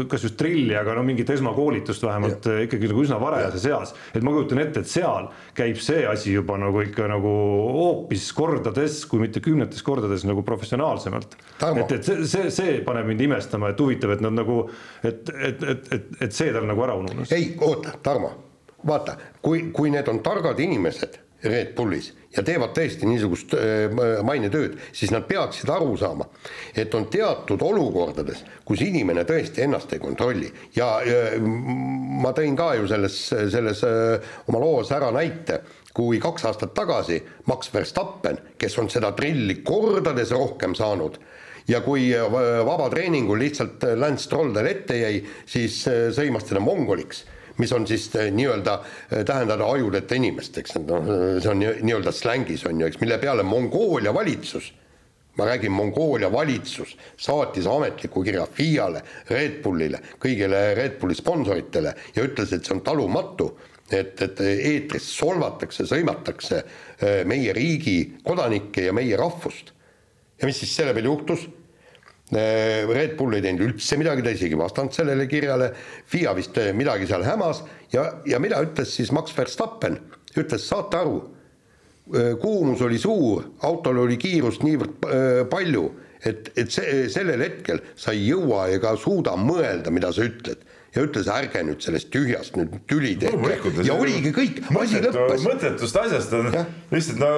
kas just trilli, aga no mingit esmakoolitust vähemalt ja. ikkagi nagu üsna varajases eas, et ma kujutan ette, et seal käib see asi juba nagu ikka nagu hoopis kordades, kui mitte kümnetes kordades nagu professionaalsemalt. et, et see, see, see paneb mind imestama, et huvitav, et nad nagu, et, et, et, et, et see tal nagu ära ununes. ei, oota, Tarmo, vaata, kui, kui need on targad inimesed Red Bullis ja teevad tõesti niisugust äh, mainetööd, siis nad peaksid aru saama, et on teatud olukordades, kus inimene tõesti ennast ei kontrolli. Ja, ja ma tõin ka ju selles, selles äh, oma loos ära näite, kui kaks aastat tagasi Max Verstappen, kes on seda trilli kordades rohkem saanud, ja kui äh, vabatreeningul lihtsalt Lance Stroll talle ette jäi, siis sõimas teda mongoliks mis on siis eh, nii-öelda eh, tähendada ajudeta inimest, eks noh, see on nii-öelda slängis on ju, eks, mille peale Mongoolia valitsus ma räägin, Mongoolia valitsus saatis ametliku kirja FIA-le, Red Bullile, kõigile Red Bulli sponsoritele ja ütles, et see on talumatu, et, et eetris solvatakse, sõimatakse eh, meie riigi kodanikke ja meie rahvust. ja mis siis selle peale juhtus? Äh, Red Bull ei teinud üldse midagi, ta isegi ei vastanud sellele kirjale, FIA vist äh, midagi seal hämas. Ja, ja mida ütles siis Max Verstappen, ütles, saate aru, äh, kuumus oli suur, autol oli kiirust niivõrd palju, et, et see, sellel hetkel sa ei jõua ega suuda mõelda, mida sa ütled ja ütles, ärge nüüd sellest tühjast nüüd tüli tehke ja oligi kõik, asi lõppes. mõttetust asjast on lihtsalt no.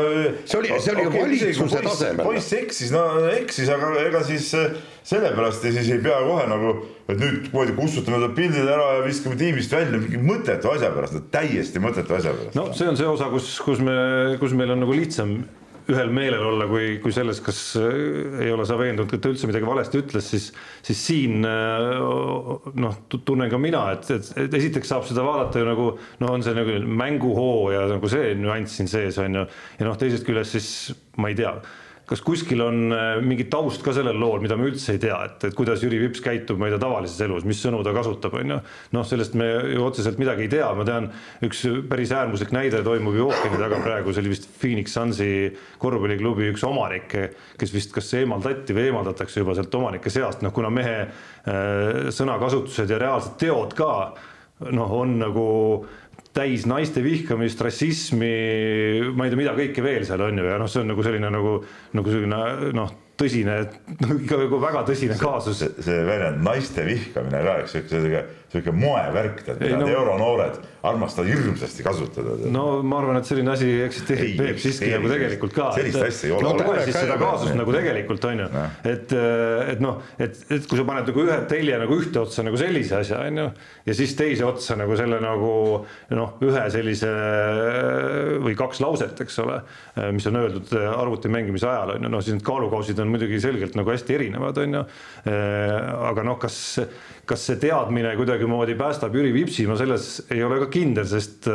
see oli, see oli okay, valitsuse tasemel. poiss eksis, no eksis, aga ega siis eh, sellepärast ja siis ei pea kohe nagu, et nüüd kuidagi kustutame ta pildid ära ja viskame tiimist välja mingi mõttetu asja pärast, täiesti mõttetu asja pärast. no see on see osa, kus, kus me, kus meil on nagu lihtsam ühel meelel olla, kui, kui selles, kas äh, ei ole sa veendunud, et ta üldse midagi valesti ütles, siis, siis siin äh, noh, tunnen ka mina, et, et, et esiteks saab seda vaadata ju nagu no on see nagu mänguhoo ja nagu see nüanss siin sees on ju, ja noh, teisest küljest siis ma ei tea kas kuskil on äh, mingi taust ka sellel lool, mida me üldse ei tea, et, et kuidas Jüri Vips käitub, ma ei tea, tavalises elus, mis sõnu ta kasutab, on ju. noh, sellest me ju otseselt midagi ei tea, ma tean, üks päris äärmuslik näide toimub ju ookeani taga praegu, see oli vist Phoenix Sunsi korvpalliklubi üks omanikke, kes vist kas eemaldati või eemaldatakse juba sealt omanike seast, noh kuna mehe äh, sõnakasutused ja reaalsed teod ka noh, on nagu täis naiste vihkamist, rassismi, ma ei tea, mida kõike veel seal on ju, ja noh, see on nagu selline nagu, nagu selline noh, tõsine, ikka nagu väga tõsine kaasus. see väljend naiste vihkamine ka, eks sihuke, sihuke moevärk, tead, mida no, euronoored armastavad hirmsasti kasutada. no ma arvan, et selline asi eksisteerib Peep siiski nagu tegelikult ka. sellist asja ei ole. no loe siis seda kaasust nagu tegelikult on ju, et, et noh, et, et kui sa paned nagu ühe telje nagu ühte otsa nagu sellise asja on ju, ja siis teise otsa nagu selle nagu noh, ühe sellise või kaks lauset, eks ole, mis on öeldud arvuti mängimise ajal on ju, noh siis need kaalukausid on muidugi selgelt nagu hästi erinevad, on ju. aga noh, kas, kas see teadmine kuidagimoodi päästab Jüri Vipsi, ma selles ei ole ka kindel, sest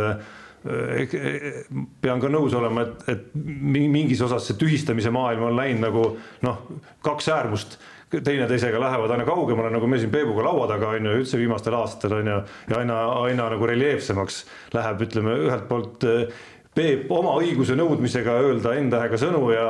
pean ka nõus olema, et, et mingis osas see tühistamise maailm on läinud nagu noh, kaks äärmust. Teineteisega lähevad aina kaugemale, nagu me siin Peebuga laua taga on ju, üldse viimastel aastatel on ju, ja aina, aina nagu reljeefsemaks läheb, ütleme ühelt poolt Peep oma õiguse nõudmisega öelda N-tähega sõnu ja,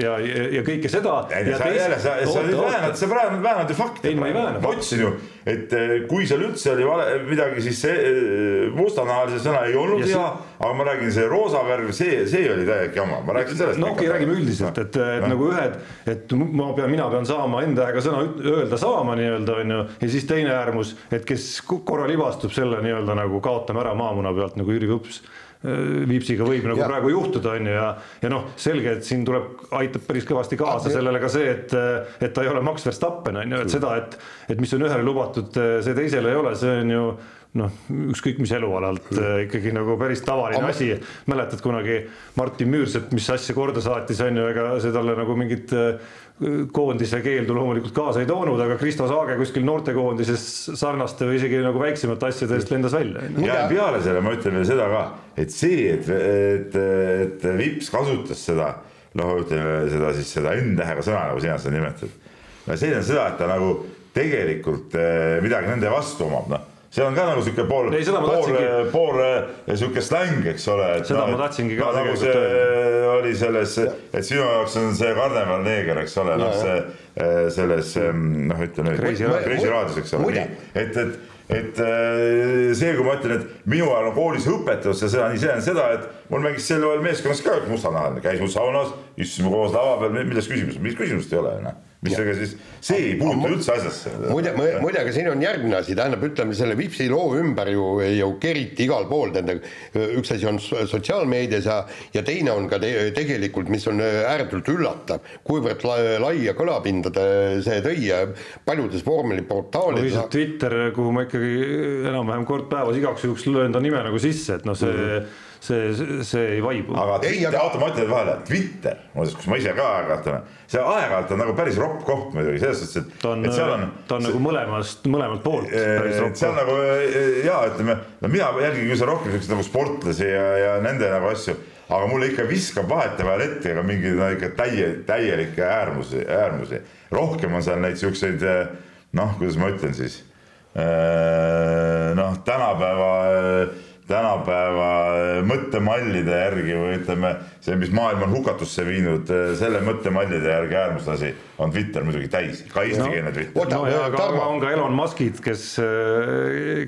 ja, ja kõike seda. sa jälle, sa, sa nüüd väänad, sa praegu väänad ju fakte. ei, ma ei vääna. ma ütlesin ju, et eh, kui seal üldse oli vale, midagi, siis see eh, mustanahalise sõna ei olnud hea, aga ma räägin, see roosa värv, see, see oli täielik jama, ma rääkisin sellest. no okei okay,, räägime üldiselt, et, et no. nagu ühed, et ma pean, mina pean saama N-tähega sõna öelda saama nii-öelda onju, ja siis teine äärmus, et kes korra libastub selle nii-öelda nagu kaotame ära maamuna pealt nagu Jüri Võps Äh, Viipsiga võib nagu ja. praegu juhtuda, on ju, ja, ja noh, selge, et siin tuleb, aitab päris kõvasti kaasa sellele ka see, et, et ta ei ole Max Verstappen, on ju, et seda, et, et mis on ühele lubatud, see teisele ei ole, see on ju noh, ükskõik mis elualalt mm. ikkagi nagu päris tavaline Am asi. mäletad kunagi Martin Müürsepp, mis asja korda saatis, on ju, ega see talle nagu mingit koondise keeldu loomulikult kaasa ei toonud, aga Kristo Saage kuskil noortekoondises sarnaste või isegi nagu väiksemate asjade eest lendas välja. ja peale selle ma ütlen veel seda ka, et see, et, et, et Vips kasutas seda noh, ütleme seda siis seda N-tähega sõna, nagu sina seda nimetad. no see on seda, et ta nagu tegelikult eh, midagi nende vastu omab, noh see on ka nagu sihuke pool, pool, pool sihuke släng, eks ole. seda no, ma tahtsingi ka no, nagu see öelda. oli selles, et sinu jaoks on see karneval neeger, eks ole, noh, see eh, selles noh, ütle nüüd, Kreisi raadios, eks ole, et, et et äh, see, kui ma ütlen, et minu ajal on koolis õpetatud seda, nii see on seda, et mul mängis sel ajal meeskonnas ka üks mustanahaline, käis mul saunas, istusime koos lava peal, milles küsimus, mis küsimust ei ole, noh mis aga siis, see ei puutu üldse asjasse. muide, muide, aga siin on järgmine asi, tähendab, ütleme selle Vipsi loo ümber ju, ju keriti igal pool, tähendab, üks asi on sotsiaalmeedias ja, ja teine on ka te, tegelikult, mis on ääretult üllatav, kuivõrd laia kõlapinda see tõi paljudes vormeliportaalides. no Twitter, kuhu ma ikkagi enam-vähem kord päevas igaks juhuks löön ta nime nagu sisse, et noh, see mm -hmm see, see ei vaibu. aga Twitter, oota, ma ütlen vahele, Twitter, muuseas, kus ma ise ka aeg-ajalt olen, see aeg-ajalt on nagu päris ropp koht muidugi selles suhtes, et. ta on, ta on see, nagu mõlemast, mõlemalt poolt päris ropp koht. see on nagu ja ütleme, no mina jälgin küll rohkem siukseid nagu sportlasi ja, ja nende nagu asju, aga mulle ikka viskab vahetevahel ette ka mingeid no ikka täie, täielikke äärmusi, äärmusi. rohkem on seal neid siukseid noh, kuidas ma ütlen siis noh, tänapäeva tänapäeva mõttemallide järgi või ütleme, see, mis maailm on hukatusse viinud, selle mõttemallide järgi äärmuslasi on Twitter muidugi täis, ka eestikeelne no, Twitter. no ja aga Tarmo. on ka Elon Muskid, kes,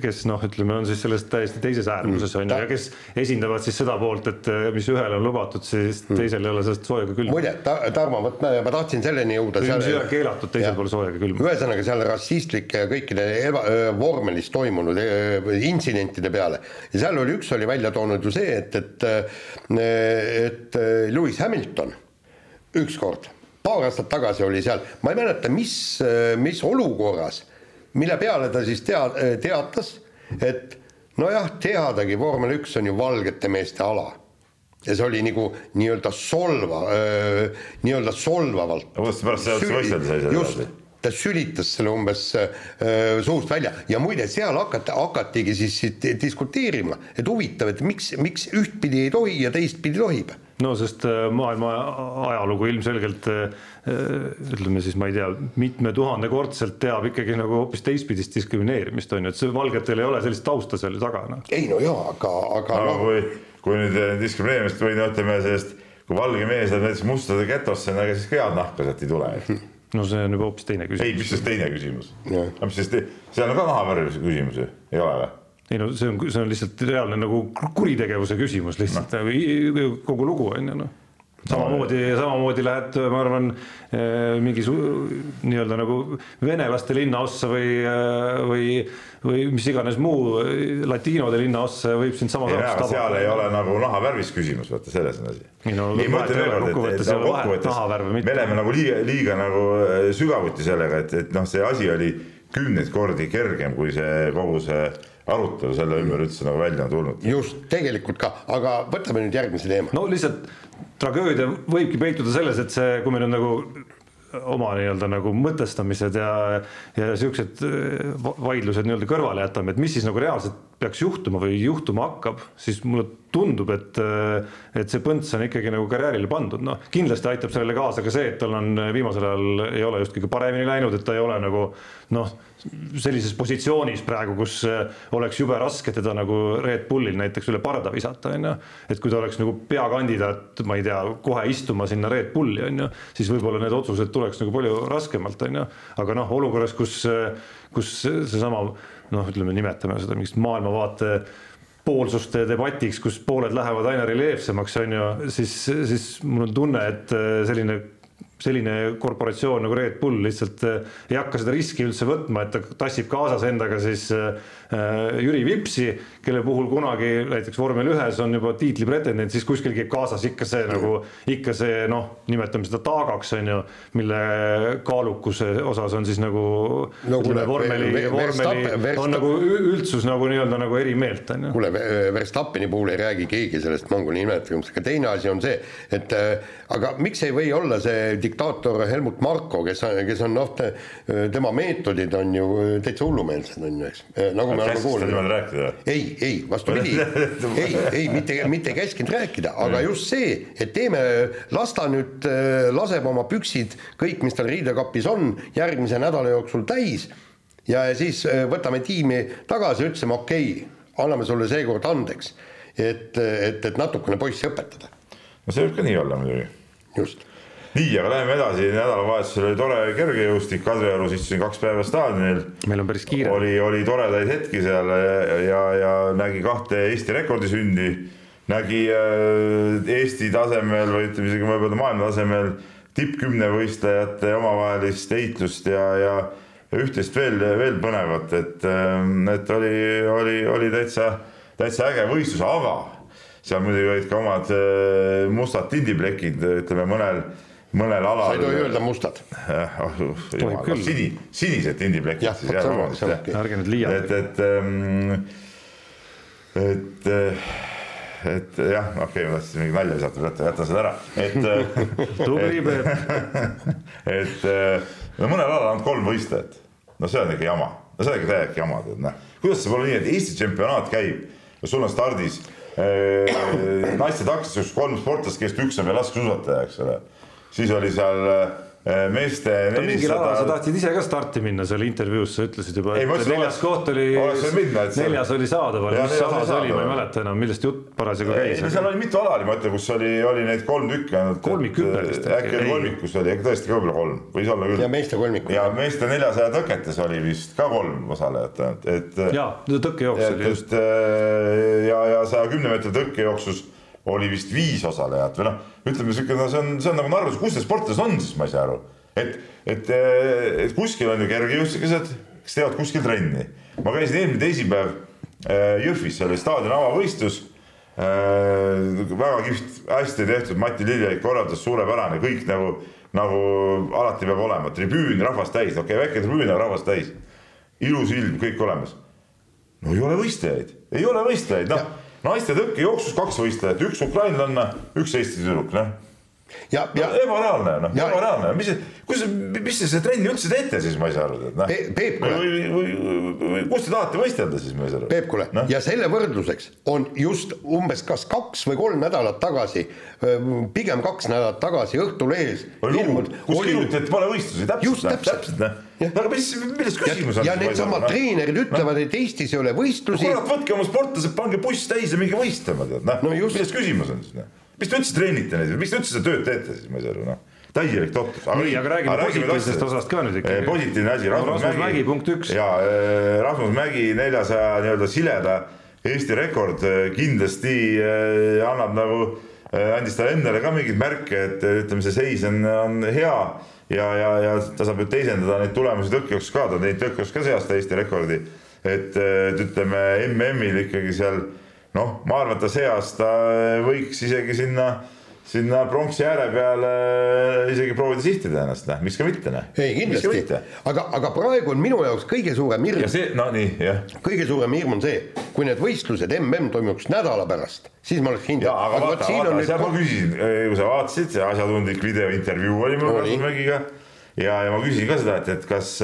kes noh, ütleme, on siis sellest täiesti teises äärmuses on ju ja kes esindavad siis seda poolt, et mis ühele on lubatud, siis hmm. teisel ei ole sellest soojaga külma. muide ta,, Tarmo, vot ma, tahtsin selleni jõuda. seal keelatud, teisel pool soojaga külma. ühesõnaga seal rassistlike kõikide eba, vormelis toimunud intsidentide peale ja seal oli üks oli välja toonud ju see, et, et, et Lewis Hamilton ükskord paar aastat tagasi oli seal, ma ei mäleta, mis, mis olukorras, mille peale ta siis tea-, teatas, et nojah, teadagi, vormel üks on ju valgete meeste ala. ja see oli nagu nii-öelda solva, nii-öelda solvavalt. kuidas ta sülitas selle umbes äh, suust välja ja muide, seal hakati, hakatigi siis diskuteerima, et huvitav, et miks, miks ühtpidi ei tohi ja teistpidi tohib no sest äh, maailma ajalugu ilmselgelt äh, ütleme siis, ma ei tea, mitmetuhandekordselt teab ikkagi nagu hoopis teistpidist diskrimineerimist on ju, et see valgetel ei ole sellist tausta seal taga no.. ei no jaa, aga, aga no, no. kui, kui nüüd äh, diskrimineerimist või no ütleme sellest, kui valge mees läheb näiteks mustade getosse, ega siis ka head nahka sealt ei tule no see on juba hoopis teine küsimus. ei, mis siis teine küsimus? aga mis siis, see on ka nahavärvi küsimus ju, ei ole või? Ei no see on, see on lihtsalt reaalne nagu kuritegevuse küsimus lihtsalt no., kogu lugu on ju noh samamoodi, samamoodi lähed, ma arvan, eh, mingi nii-öelda nagu venelaste linnaossa või, eh, või, või mis iganes muu latiinode linnaossa võib sind sama ei, aga seal ei ole nagu nahavärvis küsimus, vaata selles on asi. ei no kokkuvõttes ei ole vahet nahavärv või mitte. me oleme nagu liiga, liiga nagu sügavuti sellega, et, et noh, see asi oli kümneid kordi kergem kui see kogu see arutelu selle ümber üldse nagu välja on tulnud. just, tegelikult ka, aga võtame nüüd järgmise teema. no lihtsalt tragöödia võibki peituda selles, et see, kui meil on nagu oma nii-öelda nagu mõtestamised ja, ja siuksed vaidlused nii-öelda kõrvale jätame, et mis siis nagu reaalselt peaks juhtuma või juhtuma hakkab, siis mulle tundub, et, et see põnts on ikkagi nagu karjäärile pandud, noh kindlasti aitab sellele kaasa ka see, et tal on viimasel ajal ei ole just kõige paremini läinud, et ta ei ole nagu noh, sellises positsioonis praegu, kus oleks jube raske teda nagu Red Bullil näiteks üle parda visata, on ju. et kui ta oleks nagu peakandidaat, ma ei tea, kohe istuma sinna Red Bulli, on ju, siis võib-olla need otsused tuleks nagu palju raskemalt, on ju. aga noh, olukorras, kus, kus seesama noh, ütleme, nimetame seda mingist maailmavaate poolsuste debatiks, kus pooled lähevad aina reljeefsemaks, on ju, siis, siis mul on tunne, et selline selline korporatsioon nagu Red Bull lihtsalt ei hakka seda riski üldse võtma, et ta tassib kaasas endaga siis Äh, Jüri Vipsi, kelle puhul kunagi näiteks vormel ühes on juba tiitli pretendent, siis kuskil käib kaasas ikka see nagu, ikka see noh, nimetame seda taagaks, on ju, mille kaalukuse osas on siis nagu no, kuule, vormeli, vormeli on nagu üldsus nagu nii-öelda nagu eri meelt, on ju. kuule, Verstappeni puhul ei räägi keegi sellest mongoli nimetamisest, aga teine asi on see, et äh, aga miks ei või olla see diktaator Helmut Marko, kes kes on noh, tema meetodid on ju täitsa hullumeelsed, on ju, eks, nagu me oleme kuulnud. ei, ei, vastupidi ei, ei mitte, mitte käskinud rääkida, aga just see, et teeme, las ta nüüd äh, laseb oma püksid, kõik, mis tal riidekapis on, järgmise nädala jooksul täis ja siis äh, võtame tiimi tagasi, ütlesime okei okay,, anname sulle seekord andeks, et, et, et natukene poissi õpetada. no see võib ka nii olla muidugi. just nii, aga läheme edasi, nädalavahetusel oli tore kergejõustik, Kadriorus istusin kaks päeva staadionil. meil on päris kiire. oli, oli toredaid hetki seal ja, ja, nägi kahte Eesti rekordisündi, nägi äh, Eesti tasemel või ütleme isegi võib öelda maailma tasemel tippkümne võistlejate omavahelist heitlust ja, ja üht-teist veel, veel põnevat, et, äh, et oli, oli, oli täitsa, täitsa äge võistlus, aga seal muidugi olid ka omad äh, mustad tindiplekid, ütleme mõnel mõnel alal. sa ei tohi öelda mustad. Oh, sini, sinised tindiplekid siis jah, vabandust. ärge nüüd liialdage. et, et, ähm, et, et jah, okei okay,, ma tahtsin mingi nalja visata, jäta, jäta seda ära, et tubli Peep. et no mõnel alal on kolm võistlejat, no see on ikka jama, no see on ikka täielik jama, tead noh. kuidas saab olla nii, et Eesti tsempionaat käib ja sul on stardis äh, naiste taktikas kolm sportlast, kellest üks on veel laskesuusataja, eks ole siis oli seal äh, meeste nelisada. mingil alal sa tahtsid ise ka starti minna seal intervjuus, sa ütlesid juba, et mõtlesin, neljas koht oli, neljas oli saadaval, mis ala see oli, ma ei mäleta enam, millest jutt parasjagu käis. seal oli mitu ala oli, ma ütlen, kus oli, oli neid kolm tükki ainult. kolmikhüpe vist. äkki oli kolmikus oli, äkki tõesti ka võib-olla kolm, võis olla küll. ja meeste kolmikus. ja meeste neljasaja tõketes oli vist ka kolm osalejat ainult, et. jaa, tõkkejooks oli just. ja, ja saja kümne meetri tõkkejooksus oli vist viis osalejat või noh, ütleme sihuke, no see on, see on nagu Narvas, kus need sportlased on siis, ma ei saa aru. et, et, et kuskil on ju kergejõustiklased, kes teevad kuskil trenni. ma käisin eelmine teisipäev äh, Jõhvis, seal oli staadioni avavõistlus äh,. väga kihvt, hästi tehtud, Mati Liljelik korraldas suurepärane, kõik nagu, nagu alati peab olema, tribüün rahvast täis, okei okay,, väike tribüün, aga rahvast täis. ilus ilm, kõik olemas. no ei ole võistlejaid, ei ole võistlejaid, noh naiste tõkkejooksus kaks võistlejat, üks ukrainlanna, üks Eesti tüdruk, noh ja, ja no, ebareaalne, noh, ebareaalne, mis, kus, mis te seda trenni üldse teete siis, ma ei saa aru, et noh. Peep, kuule. või, või, või, või kus te tahate võistelda siis, ma ei saa aru. Peep, kuule no?, ja selle võrdluseks on just umbes kas kaks või kolm nädalat tagasi, pigem kaks nädalat tagasi Õhtulehes. kus kirjutati, et pole võistlusi, täpselt. just täpselt, täpselt aga mis, milles küsimus on? ja needsamad treenerid ütlevad, et Eestis ei ole võistlusi. kurat, võtke oma sportlased, pange buss täis ja minge võistlema, tead, noh milles küsimus on siis, noh. Mis te üldse treenite neid, miks te üldse seda tööd teete siis, ma ei saa aru, noh täielik totrus. nii, aga räägime positiivsest osast ka nüüd ikkagi. positiivne asi, Rasmus, Rasmus Mägi, punkt üks. ja äh, Rasmus Mägi neljasaja nii-öelda sileda Eesti rekord äh, kindlasti äh, annab nagu, andis talle endale ka mingeid märke, et ütleme, see seis on, on hea ja, ja, ja ta saab ju teisendada neid tulemusi tõkkejooksus ka, ta on teinud tõkkejooksus ka see aasta Eesti rekordi. et, et ütleme MM-il ikkagi seal noh, ma arvan, et ta see aasta võiks isegi sinna sinna pronksi ääre peale isegi proovida sihtida ennast, noh, miks ka mitte, noh. ei, kindlasti, aga, aga praegu on minu jaoks kõige suurem hirm. ja see, no nii, jah. kõige suurem hirm on see, kui need võistlused mm toimuks nädala pärast, siis ma oleks kindel. aga, aga vaata, vaata, nüüd... seal ma küsisin, kui sa vaatasid, see asjatundlik videointervjuu oli mul Rasmus Mägiga ja, ja ma küsisin ka seda, et, et kas,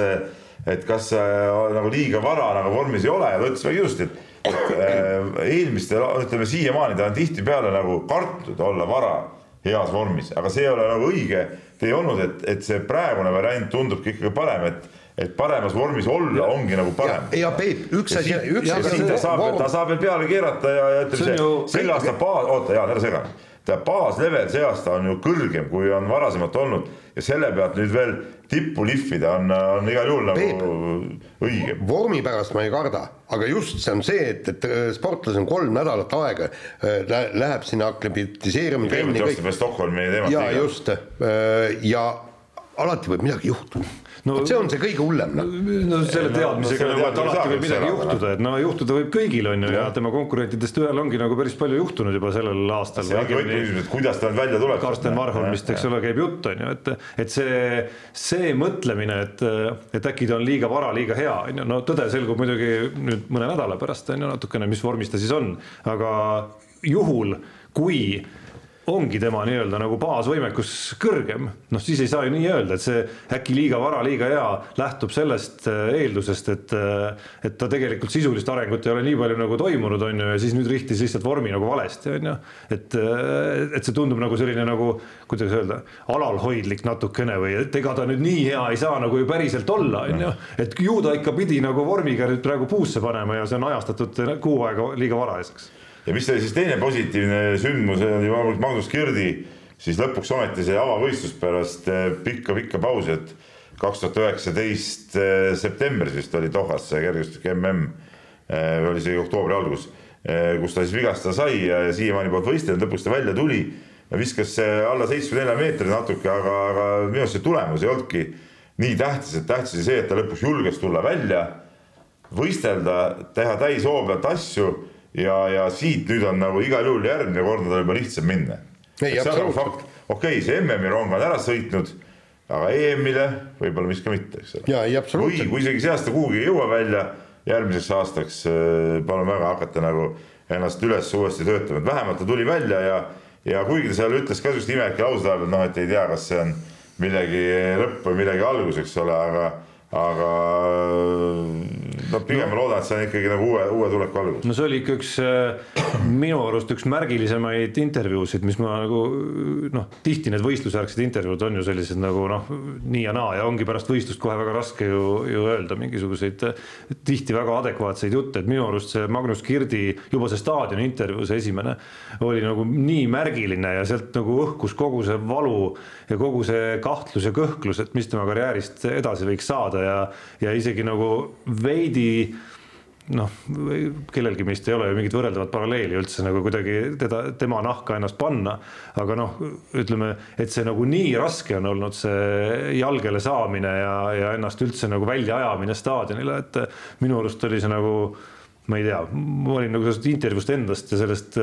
et kas äh, nagu liiga vara nagu vormis ei ole ja ta ütles väga ilusti, et äh, eelmistel, ütleme siiamaani ta on tihtipeale nagu kartnud olla vara heas vormis, aga see ei ole nagu õige tee olnud, et, et see praegune variant tundubki ikkagi parem, et et paremas vormis olla ja, ongi nagu parem. ja Peep, üks asi, üks asi. ta saab, ta saab veel peale keerata ja, ja ütleme see, see, selle aasta baas, oota, Jaan, ära sega ta baaslevel see aasta on ju kõrgem, kui on varasemalt olnud ja selle pealt nüüd veel tippu lihvida on, on igal juhul nagu Peep, õige. vormi pärast ma ei karda, aga just see on see, et, et äh, sportlasel on kolm nädalat aega, äh, läheb sinna aklimatiseerima. kõigepealt veel Stockholmi teemat. ja just äh, ja alati võib midagi juhtuda no see on see kõige hullem noh. no selle teadmisega no, nagu, et alati võib midagi juhtuda, et no juhtuda võib kõigil on ju ja tema konkurentidest ühel ongi nagu päris palju juhtunud juba sellel aastal. kuidas ta nüüd välja tuleb. Karsten Varholmist, eks ole, käib jutt on ju, et, et see, see mõtlemine, et, et äkki ta on liiga vara, liiga hea on ju, no tõde selgub muidugi nüüd mõne nädala pärast on ju natukene, mis vormis ta siis on, aga juhul kui ongi tema nii-öelda nagu baasvõimekus kõrgem, noh siis ei saa ju nii öelda, et see äkki liiga vara, liiga hea lähtub sellest äh, eeldusest, et äh, et ta tegelikult sisulist arengut ei ole nii palju nagu toimunud, on ju, ja siis nüüd rihtis lihtsalt vormi nagu valesti, on ju. et, äh, et see tundub nagu selline nagu, kuidas öelda, alalhoidlik natukene või et ega ta nüüd nii hea ei saa nagu ju päriselt olla, on ju. et ju ta ikka pidi nagu vormiga nüüd praegu puusse panema ja see on ajastatud kuu aega liiga varajaseks ja mis oli siis teine positiivne sündmus, oli loomulikult Magnus Kirdi siis lõpuks ometi see avavõistlus pärast pikka-pikka eh, pausi, et kaks tuhat üheksateist eh, septembris vist oli Dohas see kergejõustik mm, eh, oli see oktoobri algus, kus ta siis vigastada sai ja, ja siiamaani polnud võistelnud, lõpuks ta välja tuli. Ja viskas alla seitsme nelja meetri natuke, aga, aga minu arust see tulemus ei olnudki nii tähtis, et tähtis oli see, et ta lõpuks julges tulla välja, võistelda, teha täishoo pealt asju ja, ja siit nüüd on nagu igal juhul järgmine kord on tal juba lihtsam minna. Nagu okei okay,, see MM-i rong on ära sõitnud, aga EM-ile võib-olla miks ka mitte, eks ole. või kui isegi see aasta kuhugi ei jõua välja, järgmiseks aastaks äh, palun väga hakata nagu ennast üles uuesti töötama, et vähemalt ta tuli välja ja, ja kuigi ta seal ütles ka sihukest imelikke lauseid, et noh, et ei tea, kas see on millegi lõpp või millegi algus, eks ole, aga aga no pigem no, loodan, et see on ikkagi nagu uue, uue tuleku algus. no see oli ikka üks äh, minu arust üks märgilisemaid intervjuusid, mis ma nagu noh, tihti need võistlusjärgsed intervjuud on ju sellised nagu noh, nii ja naa ja ongi pärast võistlust kohe väga raske ju, ju öelda mingisuguseid tihti väga adekvaatseid jutte, et minu arust see Magnus Kirdi juba see staadioni intervjuu, see esimene oli nagu nii märgiline ja sealt nagu õhkus kogu see valu ja kogu see kahtlus ja kõhklus, et mis tema karjäärist edasi võiks saada ja, ja isegi nagu veidi noh, kellelgi meist ei ole ju mingit võrreldavat paralleeli üldse nagu kuidagi teda, tema nahka ennast panna. aga noh, ütleme, et see nagu nii raske on olnud see jalgele saamine ja, ja ennast üldse nagu väljaajamine staadionile, et minu arust oli see nagu ma ei tea, ma olin nagu sellest intervjuust endast ja sellest,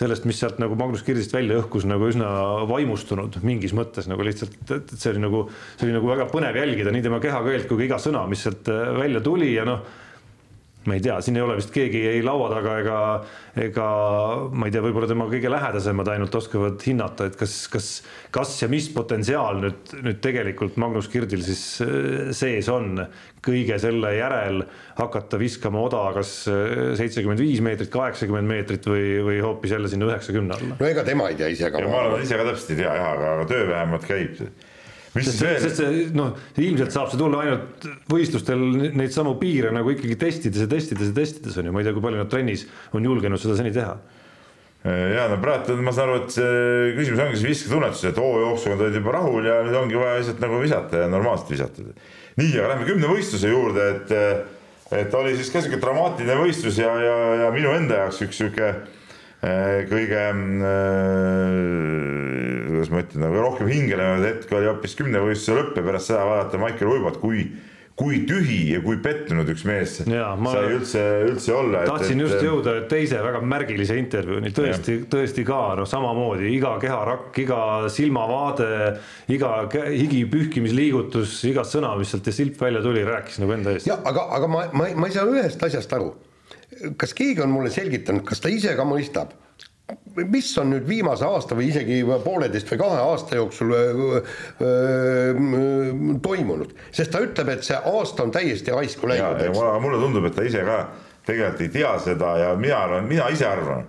sellest, mis sealt nagu Magnus Kirsist välja õhkus nagu üsna vaimustunud mingis mõttes nagu lihtsalt, et see oli nagu, see oli nagu väga põnev jälgida nii tema kehakeelt kui ka iga sõna, mis sealt välja tuli ja noh ma ei tea, siin ei ole vist keegi ei laua taga ega, ega ma ei tea, võib-olla tema kõige lähedasemad ainult oskavad hinnata, et kas, kas, kas ja mis potentsiaal nüüd, nüüd tegelikult Magnus Kirdil siis äh, sees on kõige selle järel hakata viskama oda kas äh, seitsekümmend viis meetrit, kaheksakümmend meetrit või, või hoopis jälle sinna üheksakümne alla. no ega tema ei tea ise ka. ma arvan, ise ka täpselt ei tea jah, aga, aga töö vähemalt käib sest, sest see noh, ilmselt saab see tulla ainult võistlustel neid samu piire nagu ikkagi testides ja testides ja testides on ju, ma ei tea, kui palju nad trennis on julgenud seda seni teha. Ja no praegu ma saan aru, et see küsimus ongi see visketunnetus, et hoojooksuga olid juba rahul ja nüüd ongi vaja lihtsalt nagu visata ja normaalselt visata. nii, aga lähme kümne võistluse juurde, et, et oli siis ka sihuke dramaatiline võistlus ja, ja, ja minu enda jaoks üks sihuke eh, kõige äh, kuidas ma ütlen, nagu rohkem hingelenud hetk oli hoopis kümnevõistluse lõpp ja pärast seda vaadata Maicel Uibot, kui kui tühi ja kui pettunud üks mees ja, sai üldse, üldse olla. tahtsin et, just jõuda teise väga märgilise intervjuuni, tõesti, tõesti ka noh, samamoodi iga keharakk, iga silmavaade, iga higi pühkimisliigutus, iga sõna, mis sealt ja silp välja tuli, rääkis nagu enda eest. ja aga, aga ma, ma, ma ei saa ühest asjast aru. kas keegi on mulle selgitanud, kas ta ise ka mõistab mis on nüüd viimase aasta või isegi pooleteist või kahe aasta jooksul öö, öö, toimunud, sest ta ütleb, et see aasta on täiesti raisku läinud. mulle tundub, et ta ise ka tegelikult ei tea seda ja mina arvan, mina ise arvan,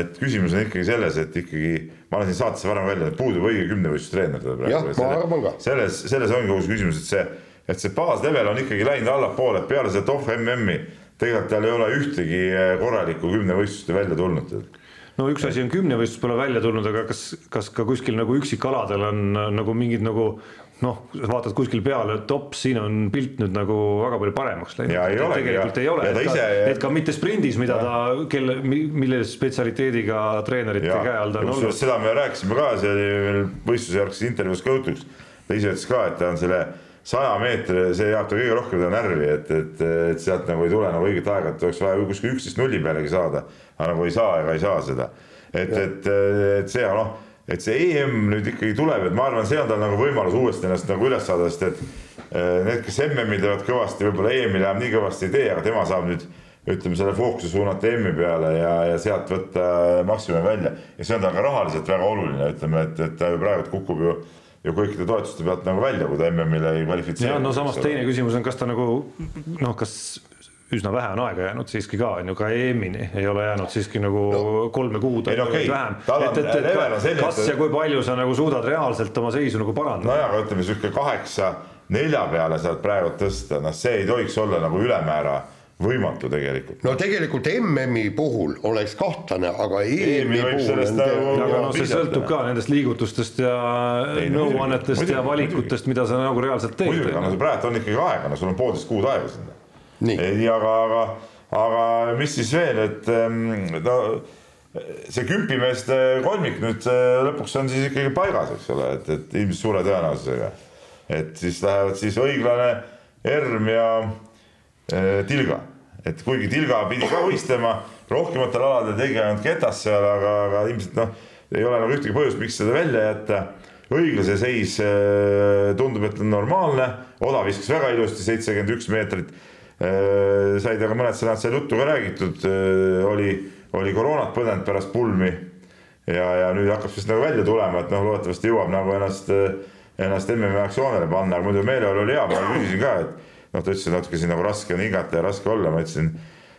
et küsimus on ikkagi selles, et ikkagi ma olen siin saates varem välja, et puudub õige kümnevõistlustreener. ma arvan ka. selles, selles ongi kogu see küsimus, et see, et see baaslevel on ikkagi läinud allapoole, et peale seda TOF MM-i tegelikult tal ei ole ühtegi korralikku kümnevõistlust välja tulnud no üks asi on kümnevõistlus pole välja tulnud, aga kas, kas ka kuskil nagu üksikaladel on nagu mingid nagu noh, vaatad kuskil peale, et ops, siin on pilt nüüd nagu väga palju paremaks läinud. tegelikult ja, ei ole, et, ise... ka, et ka mitte sprindis, mida ja. ta, kelle, mille spetsialiteediga treenerite käe all ta on olnud. seda me rääkisime ka, see oli veel võistlusjärgses intervjuus ka jutuks. ta ise ütles ka, et ta on selle saja meetri, see jääb ta kõige rohkem närvi, et, et, et sealt nagu ei tule nagu õiget aega, et oleks vaja kuskil üksteist nulli pealegi saada. Aga nagu ei saa ega ei saa seda. et, et, et see noh et see EM nüüd ikkagi tuleb, et ma arvan, see on tal nagu võimalus uuesti ennast nagu üles saada, sest et eh, need, kes MM-il teevad kõvasti, võib-olla EM-il enam nii kõvasti ei tee, aga tema saab nüüd ütleme selle fookuse suunata EM-i peale ja, ja sealt võtta maksimumi välja ja see on tal ka rahaliselt väga oluline, ütleme, et, et ta ju praegu kukub ju ju kõikide toetuste pealt nagu välja, kui ta MM-ile ei kvalifitseeru. ja no samas teine küsimus on, kas ta nagu noh, kas üsna vähe on aega jäänud siiski ka, on ju, ka EM-ini ei ole jäänud siiski nagu no. kolme kuud ei, okay. vähem. et, et, et kas ja kui palju sa nagu suudad reaalselt oma seisu nagu parandada? nojah, aga ütleme sihuke kaheksa nelja peale saad praegu tõsta, noh, see ei tohiks olla nagu ülemäära võimatu tegelikult. no tegelikult MM-i puhul oleks kahtlane, aga EM-i puhul nagu aga noh, see sõltub ka nendest liigutustest ja nõuannetest no, ja valikutest, mida sa nagu reaalselt teed. muidugi, aga no praegu on ikkagi aega, no sul on poolteist kuud aega sinna aga, aga, aga mis siis veel, et ehm, no see kümpimeeste kolmik nüüd lõpuks on siis ikkagi paigas, eks ole, et, et ilmselt suure tõenäosusega. et siis lähevad siis õiglane, Erm ja äh, Tilga, et kuigi Tilga pidi ka võistlema, rohkematel aladel tegi ainult ketas seal, aga, aga ilmselt noh, ei ole nagu ühtegi põhjust, miks seda välja jätta. õiglase seis äh, tundub, et on normaalne, Oda viskas väga ilusti, seitsekümmend üks meetrit Äh, said aga mõned sõnad seal juttu ka räägitud, äh, oli, oli koroonat põdenud pärast pulmi. Ja, ja nüüd hakkab vist nagu välja tulema, et noh, loodetavasti jõuab nagu ennast, ennast MM-i aktsioonile panna, aga muidu meeleolu oli hea, ma küsisin ka, et noh, ta ütles, et natuke siin nagu raske on hingata ja raske olla, ma ütlesin,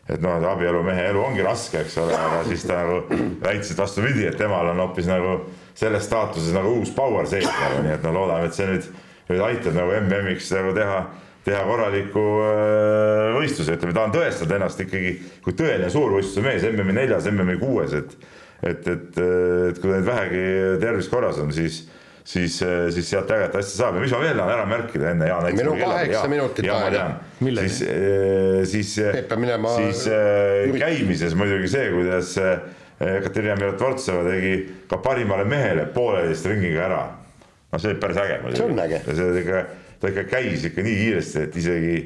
et noh, et abielu mehe elu ongi raske, eks ole, aga siis ta nagu väitis, et vastupidi, et temal on hoopis nagu selles staatuses nagu uus power sees nagu, nii et no loodame, et see nüüd, nüüd aitab nagu MM-iks nagu teha teha korraliku äh, võistluse, ütleme, ta on tõestanud ennast ikkagi kui tõeline suurvõistluse mees, MM-i neljas, MM-i kuues, et et, et, et kui need vähegi tervis korras on, siis siis, siis sealt ägedat asja saab ja mis ma veel tahan ära märkida enne Jaan. meil on kaheksa minutit aega. siis, äh, siis, siis äh, käimises muidugi see, kuidasEkaterina Mirotvordtseva tegi ka parimale mehele pooleteist ringiga ära. no see oli päris äge muidugi. see on äge. see oli ikka ta ikka käis ikka nii kiiresti, et isegi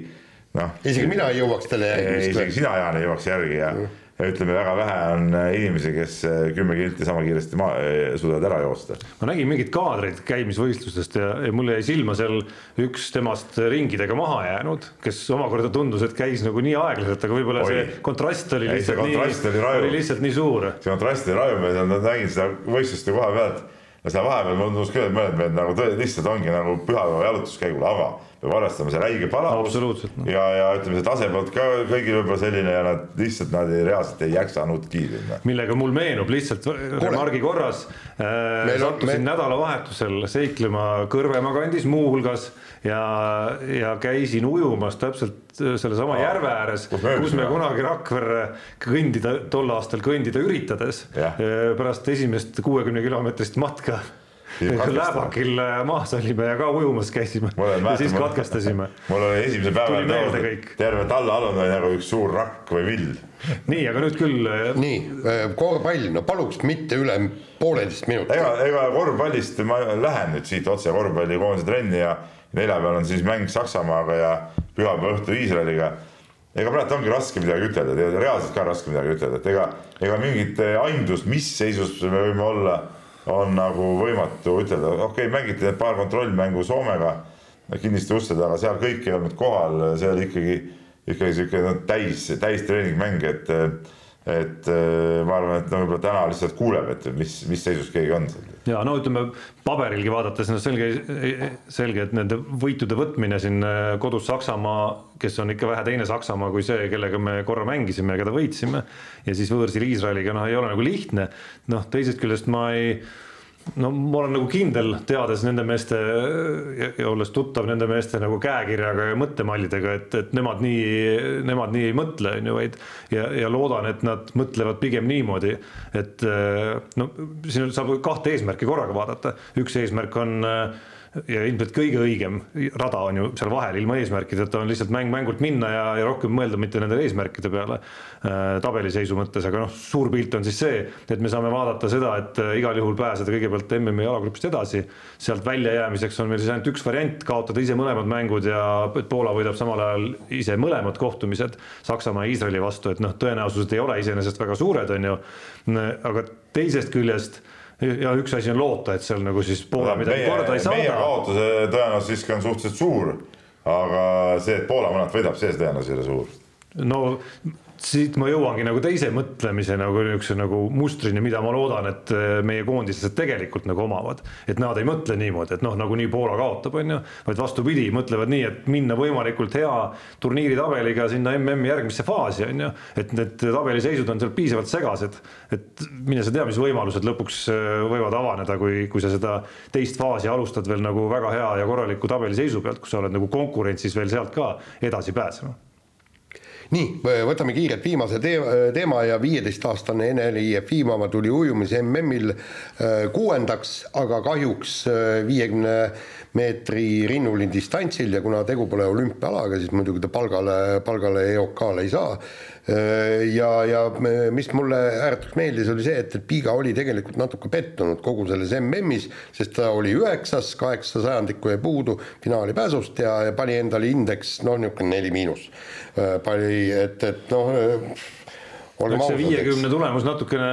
noh. isegi mina ei jõuaks talle järgi. isegi sina, Jaan, ei jõuaks järgi ja mm., ja ütleme, väga vähe on inimesi, kes äh, kümme kilti sama kiiresti maa, äh, suudavad ära joosta. ma nägin mingeid kaadreid käimisvõistlustest ja, ja mulle jäi silma seal üks temast ringidega maha jäänud, kes omakorda tundus, et käis nagu nii aeglaselt, aga võib-olla see kontrast oli lihtsalt Ei, kontrast nii, oli, oli lihtsalt nii suur. see kontrast oli raju, ma nägin seda võistlust ju koha pealt ja seal vahepeal tundus küll, et mõned mehed nagu lihtsalt ongi nagu pühapäeva jalutuskäigul, aga peab arvestama see räige palavus no,. ja, ja ütleme, see tase polnud ka kõigil võib-olla selline ja nad lihtsalt nad ei, reaalselt ei jaksanudki. millega mul meenub lihtsalt remargi korras äh,. sattusin me... nädalavahetusel seiklema Kõrvemaa kandis muuhulgas ja, ja käisin ujumas täpselt sellesama järve ääres, kus me kunagi Rakverre kõndida, tol aastal kõndida üritades ja. pärast esimest kuuekümne kilomeetrist matka Lääbakil maas olime ja ka ujumas käisime ja siis katkestasime. mul oli esimesel päeval terve tallealune oli nagu üks suur rakk või vill. nii, aga nüüd küll. nii, korvpall, no paluks mitte üle pooleteist minutit. ega, ega korvpallist ma lähen nüüd siit otse korvpallikoondise trenni ja neljapäeval on siis mäng Saksamaaga ja pühapäeva õhtul Iisraeliga. ega praegu ongi raske midagi ütelda, reaalselt ka raske midagi ütelda, et ega, ega mingit aimdust, mis seisus me võime olla, on nagu võimatu ütelda, okei okay,, mängiti need paar kontrollmängu Soomega kinniste uste taga, seal kõik ei olnud kohal, see oli ikkagi, ikkagi sihuke no, täis, täistreeningmäng, et et äh, ma arvan, et no võib-olla täna lihtsalt kuuleb, et mis, mis seisus keegi on seal. ja no ütleme paberilgi vaadates, no selge, selge, et nende võitude võtmine siin äh, kodus Saksamaa, kes on ikka vähe teine Saksamaa kui see, kellega me korra mängisime ja keda võitsime. ja siis võõrsil Iisraeliga, noh, ei ole nagu lihtne. noh, teisest küljest ma ei no ma olen nagu kindel, teades nende meeste ja, ja olles tuttav nende meeste nagu käekirjaga ja mõttemallidega, et, et nemad nii, nemad nii ei mõtle, on ju, vaid ja, ja loodan, et nad mõtlevad pigem niimoodi, et no siin saab kahte eesmärki korraga vaadata, üks eesmärk on äh, ja ilmselt kõige õigem rada on ju seal vahel ilma eesmärkideta on lihtsalt mäng mängult minna ja, ja rohkem mõelda mitte nendele eesmärkide peale äh, tabeliseisu mõttes, aga noh, suur pilt on siis see, et me saame vaadata seda, et äh, igal juhul pääseda kõigepealt MM-i jalagrupist edasi. sealt väljajäämiseks on meil siis ainult üks variant, kaotada ise mõlemad mängud ja Poola võidab samal ajal ise mõlemad kohtumised Saksamaa ja Iisraeli vastu, et noh, tõenäosused ei ole iseenesest väga suured, on ju. aga teisest küljest ja üks asi on loota, et seal nagu siis Poola midagi meie, korda ei saada. meie kaotuse tõenäosus siiski on suhteliselt suur, aga see, et Poola mõned võidab, see tõenäosus ei ole suur. no siit ma jõuangi nagu teise mõtlemise nagu niisuguse nagu mustrini, mida ma loodan, et äh, meie koondislased tegelikult nagu omavad. et nad ei mõtle niimoodi, et noh, nagunii Poola kaotab, on ju, vaid vastupidi, mõtlevad nii, et minna võimalikult hea turniiritabeliga sinna MM-i järgmisse faasi, on ju. et need tabeliseisud on seal piisavalt segased, et mine sa tea, mis võimalused lõpuks äh, võivad avaneda, kui, kui sa seda teist faasi alustad veel nagu väga hea ja korraliku tabeliseisu pealt, kus sa oled nagu konkurentsis veel sealt ka edasi pääsema nii, võtame kiirelt viimase teema ja viieteistaastane Ene-Li Jefimova tuli ujumise MM-il äh, kuuendaks, aga kahjuks äh, viiekümne meetri rinnuli distantsil ja kuna tegu pole olümpiaalaga, siis muidugi ta palgale, palgale EOK-le ei saa ja, ja mis mulle ääretult meeldis, oli see, et, et Piiga oli tegelikult natuke pettunud kogu selles MM-is, sest ta oli üheksas, kaheksa sajandikku jäi puudu finaali pääsust ja, ja pani endale indeks noh, niisugune neli miinus. pani, et, et noh olgem ausad. viiekümne tulemus natukene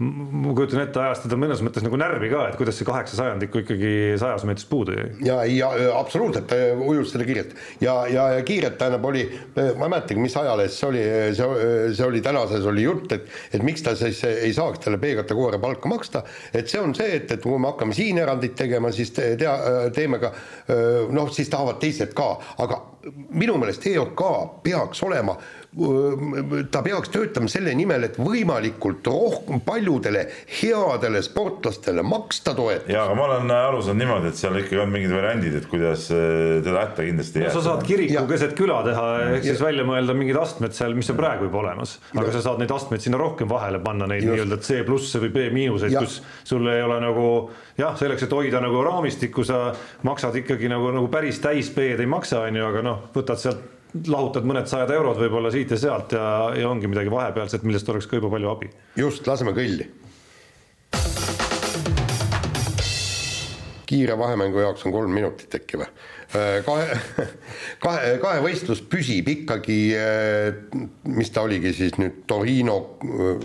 ma kujutan ette, ajas teda mõnes mõttes nagu närvi ka, et kuidas see kaheksa sajandikku ikkagi sajas meetrist puudu jäi. ja, ja absoluutselt, ujus selle kiirelt ja, ja, ja kiirelt tähendab, oli, ma ei mäletagi, mis ajalehes see oli, see, see oli tänases oli jutt, et, et miks ta siis ei saaks talle B-kategooria palka maksta. et see on see, et, et kui me hakkame siin erandit tegema, siis te, tea, teeme ka noh, siis tahavad teised ka, aga minu meelest EOK peaks olema ta peaks töötama selle nimel, et võimalikult rohkem paljudele headele sportlastele maksta toetust. ja, aga ma olen aru saanud niimoodi, et seal ikkagi on mingid variandid, et kuidas äh, teda hätta kindlasti no, sa saad kiriku keset küla teha, ehk siis välja mõelda mingid astmed seal, mis on praegu juba olemas. aga ja. sa saad neid astmeid sinna rohkem vahele panna, neid nii-öelda C plusse või B miinuseid, kus sul ei ole nagu jah, selleks, et hoida nagu raamistikku, sa maksad ikkagi nagu, nagu päris täis B-d ei maksa, on ju, aga noh, võtad sealt lahutad mõned sajad eurod võib-olla siit ja sealt ja, ja ongi midagi vahepealset, millest oleks ka juba palju abi. just, laseme kõlli. kiire vahemängu jaoks on kolm minutit äkki või? Äh, kahe, kahe, kahevõistlus püsib ikkagi, äh, mis ta oligi siis nüüd Torino äh,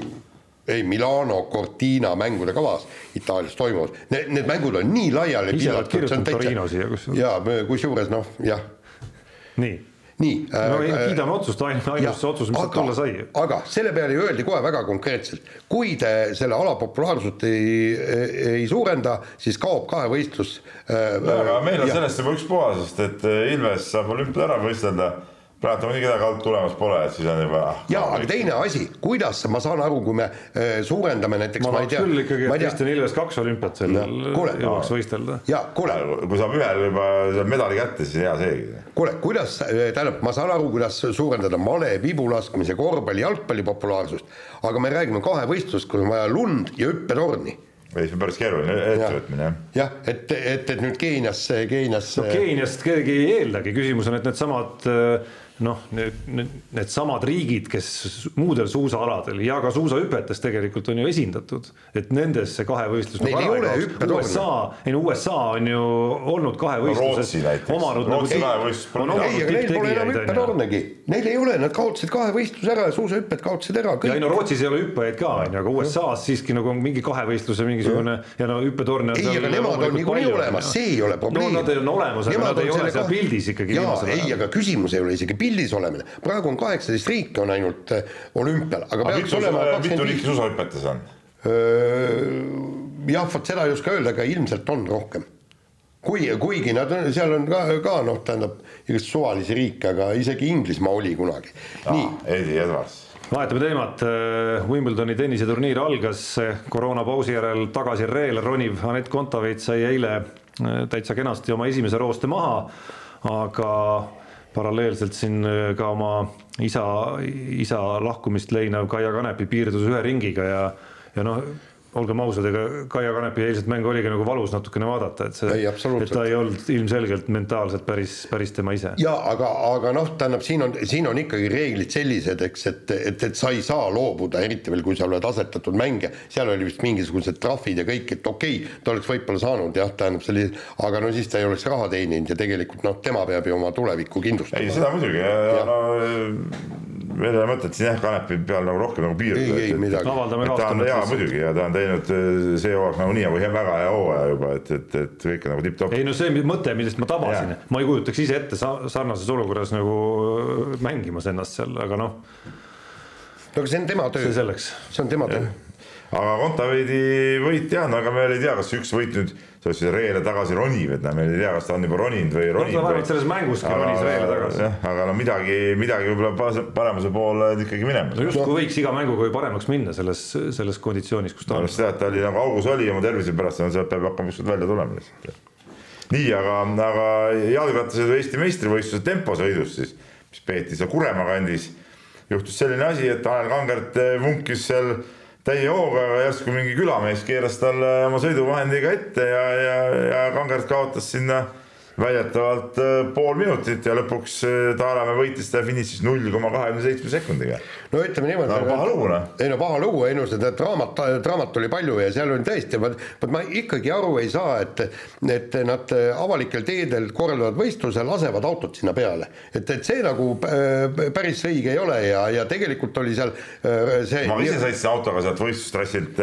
ei, Milano Cortina mängude kavas Itaalias toimuvad, need, need mängud on nii laiali piiratud, see on täitsa. jaa, kusjuures noh, jah. nii nii. no äh, kiidame otsust, ainus, otsus, mis sealt tulla sai. aga selle peale öeldi kohe väga konkreetselt, kui te selle ala populaarsust ei, ei suurenda, siis kaob kahevõistlus äh,. aga meil on sellest juba ükspuha, sest et äh, Ilves saab olümpial ära võistelda praegu nii kedagi alt tulemas pole, et siis on juba. ja aga teine asi, kuidas ma saan aru, kui me äh, suurendame näiteks. ma tahaks küll ikkagi, et Kristjan Ilves kaks olümpiat seal jõuaks võistelda. ja kuule. kui saab ühel juba medali kätte, siis hea seegi. kuule, kuidas, äh, tähendab, ma saan aru, kuidas suurendada male, vibulaskmise, korvpalli, jalgpalli populaarsust, aga me räägime kahevõistlust, kus on vaja lund ja hüppetorni ei, see on päris keeruline ettevõtmine jah. jah, et, et, et nüüd Keeniasse, Keeniasse. no Keeniast keegi ei eeldagi, küsimus on, et needsamad äh, noh, need, needsamad riigid, kes muudel suusaaladel ja ka suusahüpetes tegelikult on ju esindatud, et nendesse kahevõistlus. Neil ei ole hüppetorne. USA, ei no USA on ju olnud kahevõistluses no,. omanud nagu. ei, aga neil pole enam hüppetornegi, neil ei ole, nad kaotasid kahevõistluse ära ja suusahüpped kaotasid ära. ja ei no Rootsis ei ole hüppajaid ka on ju, aga USA-s siiski nagu on mingi kahevõistluse mingisugune ja no hüppetorne. ei, aga nemad on niikuinii olemas, see ei ole probleem. no nad on olemas, aga nad ei ole seal pildis ikkagi. ei, aga küsimus ei ole isegi pildis pildis olemine, praegu on kaheksateist riiki on ainult äh, olümpial, aga aga peaks olema mitu riiki suusahüpetes on? jah, vot seda ei oska öelda, aga ilmselt on rohkem. kui, kuigi nad on, seal on ka, ka noh, tähendab igast suvalisi riike, aga isegi Inglismaa oli kunagi. nii, Eddie Edwards. vahetame teemat, Wimbledoni tenniseturniir algas koroonapausi järel tagasi reele roniv Anett Kontaveit sai eile äh, täitsa kenasti oma esimese rooste maha, aga paralleelselt siin äh, ka oma isa, isa lahkumist leinav Kaia Kanepi piirdus ühe ringiga ja, ja noh, olgem ausad, ega Kaia Kanepi eilset mängu oligi nagu valus natukene vaadata, et see, Ei, et ta ei olnud ilmselgelt mentaalselt päris, päris tema ise. ja aga, aga noh, tähendab, siin on, siin on ikkagi reeglid sellised, eks, et, et, et sa ei saa loobuda, eriti veel, kui sa oled asetatud mängija, seal oli vist mingisugused trahvid ja kõik, et okei okay,, ta oleks võib-olla saanud jah, tähendab selline, aga no siis ta ei oleks raha teeninud ja tegelikult noh, tema peab ju oma tulevikku ei, kindlustama. seda muidugi ja, ja no meil ei ole mõtet siin jah Kanepi peal nagu rohkem nagu ei, piirduda. ei midagi. ta on hea muidugi ja ta on teinud eh, see hooaeg nagunii nagu hea- väga hea hooaja juba, et, et, et kõik on nagu tipp-topp. ei no see mõte, millest ma tabasin ma ei kujutaks ise ette sa- sarnases olukorras nagu äh, mängimas ennast seal, aga noh, no aga see on tema töö see, selleks. see on tema töö. Aga Kontaveidi võit jah, no aga me veel ei tea, kas üks võit nüüd, see oleks siis reele tagasi roniv, et noh, me ei tea, kas ta on juba roninud või no roninud ta vähemalt selles mänguski ronis reele tagasi. jah, aga no midagi, midagi võib-olla paremuse poole ikkagi minemas no justkui võiks iga mänguga ju paremaks minna selles, selles konditsioonis, kus ta no on. just seda, et ta oli nagu augus oli oma tervise pärast, sealt peab hakkama kuskilt välja tulema lihtsalt. nii, aga, aga jalgrattasõidu Eesti meistrivõistluse temposõidus siis, mis peeti seal Kuremaa kandis, juhtus selline asi, et Tanel Kangert vunkis seal täie hooga, järsku mingi külamees keeras talle oma sõiduvahendiga ette ja, ja, ja Kangert kaotas sinna väidetavalt eh, pool minutit ja lõpuks eh, Taaramäe võitis ta finišis null koma kahekümne seitsme sekundiga. no ütleme niimoodi. No paha lugu, noh. ei no paha lugu, ei no seda draamat, draamat oli palju ja seal oli tõesti, vot vot ma ikkagi aru ei saa, et et nad avalikel teedel korraldavad võistluse, lasevad autot sinna peale. et, et see nagu äh, päris õige ei ole ja, ja tegelikult oli seal äh, see ma ise sõitsin autoga sealt võistlustrassilt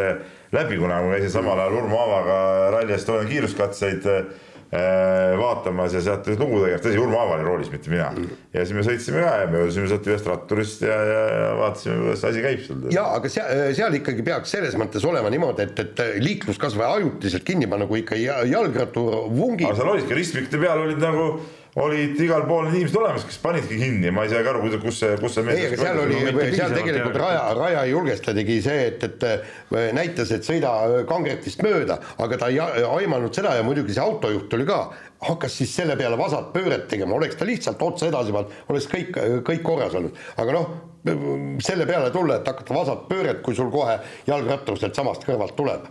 läbi, kuna ma käisin samal ajal Urmo Aavaga Rally Estonia kiiruskatseid vaatamas ja sealt lugu tegemas, tõsi, Urmo Aava oli roolis, mitte mina. ja siis me sõitsime ka ja möödusime sealt ühest ratturist ja, ja, ja vaatasime, kuidas asi käib sul. ja aga seal, seal ikkagi peaks selles mõttes olema niimoodi, et, et liiklus kas või ajutiselt kinni panna, kui ikka ja- jalgrattur vungib aga seal olidki ristmikute peal olid nagu, olid igal pool need inimesed olemas, kes panidki kinni ma ei saa ka aru, kus see, kus see ei, aga seal oli seal tegelikult. Raja, Raja Julgesta tegi see, et, et äh, näitas, et sõida kangretist mööda, aga ta ei aimanud seda ja muidugi see autojuht oli ka, hakkas siis selle peale vasakpööret tegema, oleks ta lihtsalt otse edasi pannud, oleks kõik, kõik korras olnud, aga noh, selle peale tulla, et hakata vasakpööret, kui sul kohe jalgrattur sealt samast kõrvalt tuleb,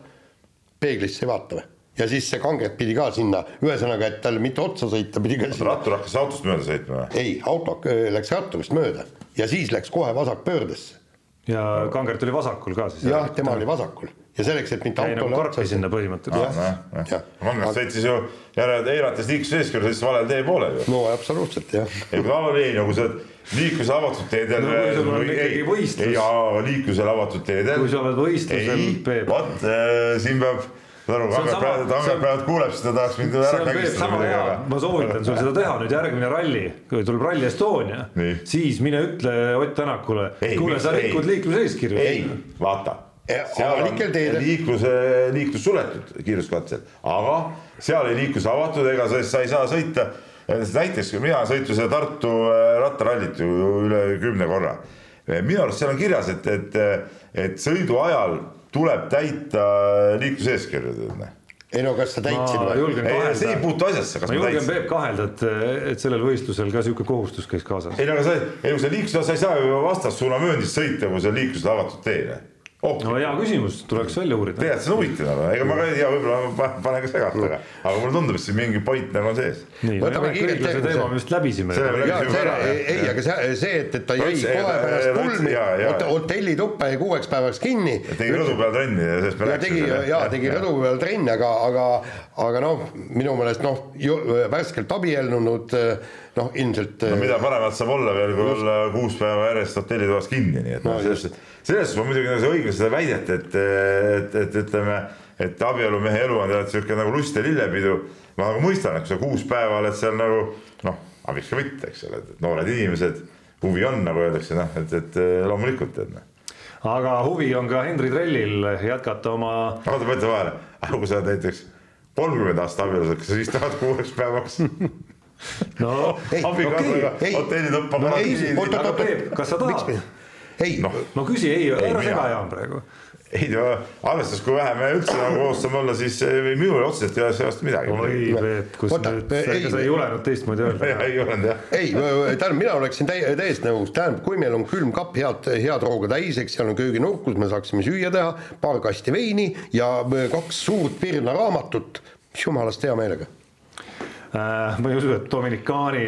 peeglisse ei vaata või? Ja siis see kangret pidi ka sinna, ühesõnaga, et tal mitte otsa sõita, pidi ka sinna rattur hakkas autost mööda sõitma või? ei, auto äh, läks ratturist mööda ja siis läks kohe vasakpöördesse. ja Kangert oli vasakul ka siis. jah, tema oli vasakul ja selleks, et mitte nagu autole karpi sinna põhimõtteliselt. Kangert sõitis ju järele eirates liikluseeskirja, sõitis valel tee poolel ju. no absoluutselt jah. ei, kui tavaline ei, nagu sa oled liikluse avatud teedel. No võistlus. ei, jaa, liiklusel avatud teedel. Kui sa oled võistlusel, ei, vot äh, siin peab, saad aru, sama- praegu, on- praegu kuuleb seda, tahaks mind ära kägistada ma soovitan sul seda teha nüüd järgmine ralli, kui tuleb Rally Estonia siis mine ütle Ott Tänakule, Ei, kuule, sa ei. rikud liikluseeskirju. ei, vaata avalikel teedel. liikluse, liiklus suletud kiiruskatsel, aga seal oli liiklus avatud, ega sa, sa ei saa sõita. näiteks mina sõitnud seda Tartu äh, rattarallit ju üle kümne korra. minu arust seal on kirjas, et, et, et sõidu ajal tuleb täita liikluseeskirju, tead näe ei no kas sa täitsid või? see ei puutu asjasse, kas ma ma julgen. Peep kahelda, et, et sellel võistlusel ka sihuke kohustus käis kaasas. ei no aga sa, ei kui sa liikluse, sa ei saa ju vastassuunamööndis sõita, kui see liiklusel avatud tee. No hea küsimus, tuleks välja uurida. tegelikult see on huvitav nagu, ega ma ka ei tea, võib-olla ma pa- panen ka segast, aga, aga mulle tundub, et siin mingi point nagu on sees. nii, no Võtame kiirelt järgmise. teema me vist läbisime. See ei, aga see, see, et, et ta jäi kohe pärast pulmi hotellituppa jäi kuueks päevaks kinni. tegi rõdu peal trenni ja sellest me ja tegi ja tegi rõdu peal trenni, aga, aga, aga noh, minu meelest noh, värskelt abiellunud noh, ilmselt no mida paremat saab olla veel, kui olla kuus päeva järjest hotellitoas kinni, nii et No noh, selles suhtes, selles suhtes ma muidugi nagu see õiglus seda väidet, et, et, et ütleme, et abielumehe elu on tead sihuke nagu lust ja lillepidu. ma nagu mõistan, et kui sa kuus päeva oled seal nagu noh, aga miks ka mitte, eks ole, et noored inimesed, huvi on, nagu öeldakse, noh, et, et loomulikult, et noh aga huvi on ka Henri Trellil jätkata oma. oota, ma ütlen vahele, aga kui sa oled näiteks kolmkümmend aastat abielus, kas sa siis tahad kuueks päevaks no abikaasaga hotellituppa no, aga Peep, kas sa tahad? ei. No., no küsi, ei, ära sega Jaan praegu. Ei no arvestades, kui vähe me üldse nagu koos saame olla, siis minul otseselt ei ole sellest midagi. oi Peep, kus Oota, nüüd, ega sa ei julenud teistmoodi öelda. ei julenud jah. ei, tähendab, mina oleksin täi-, täiesti nõus, tähendab, kui meil on külmkapp head, head rooga täis, eks seal on kööginurk, kus me saaksime süüa teha, paar kasti veini ja kaks suurt Virna raamatut, jumalast hea meelega ma ei usu, et Dominikaani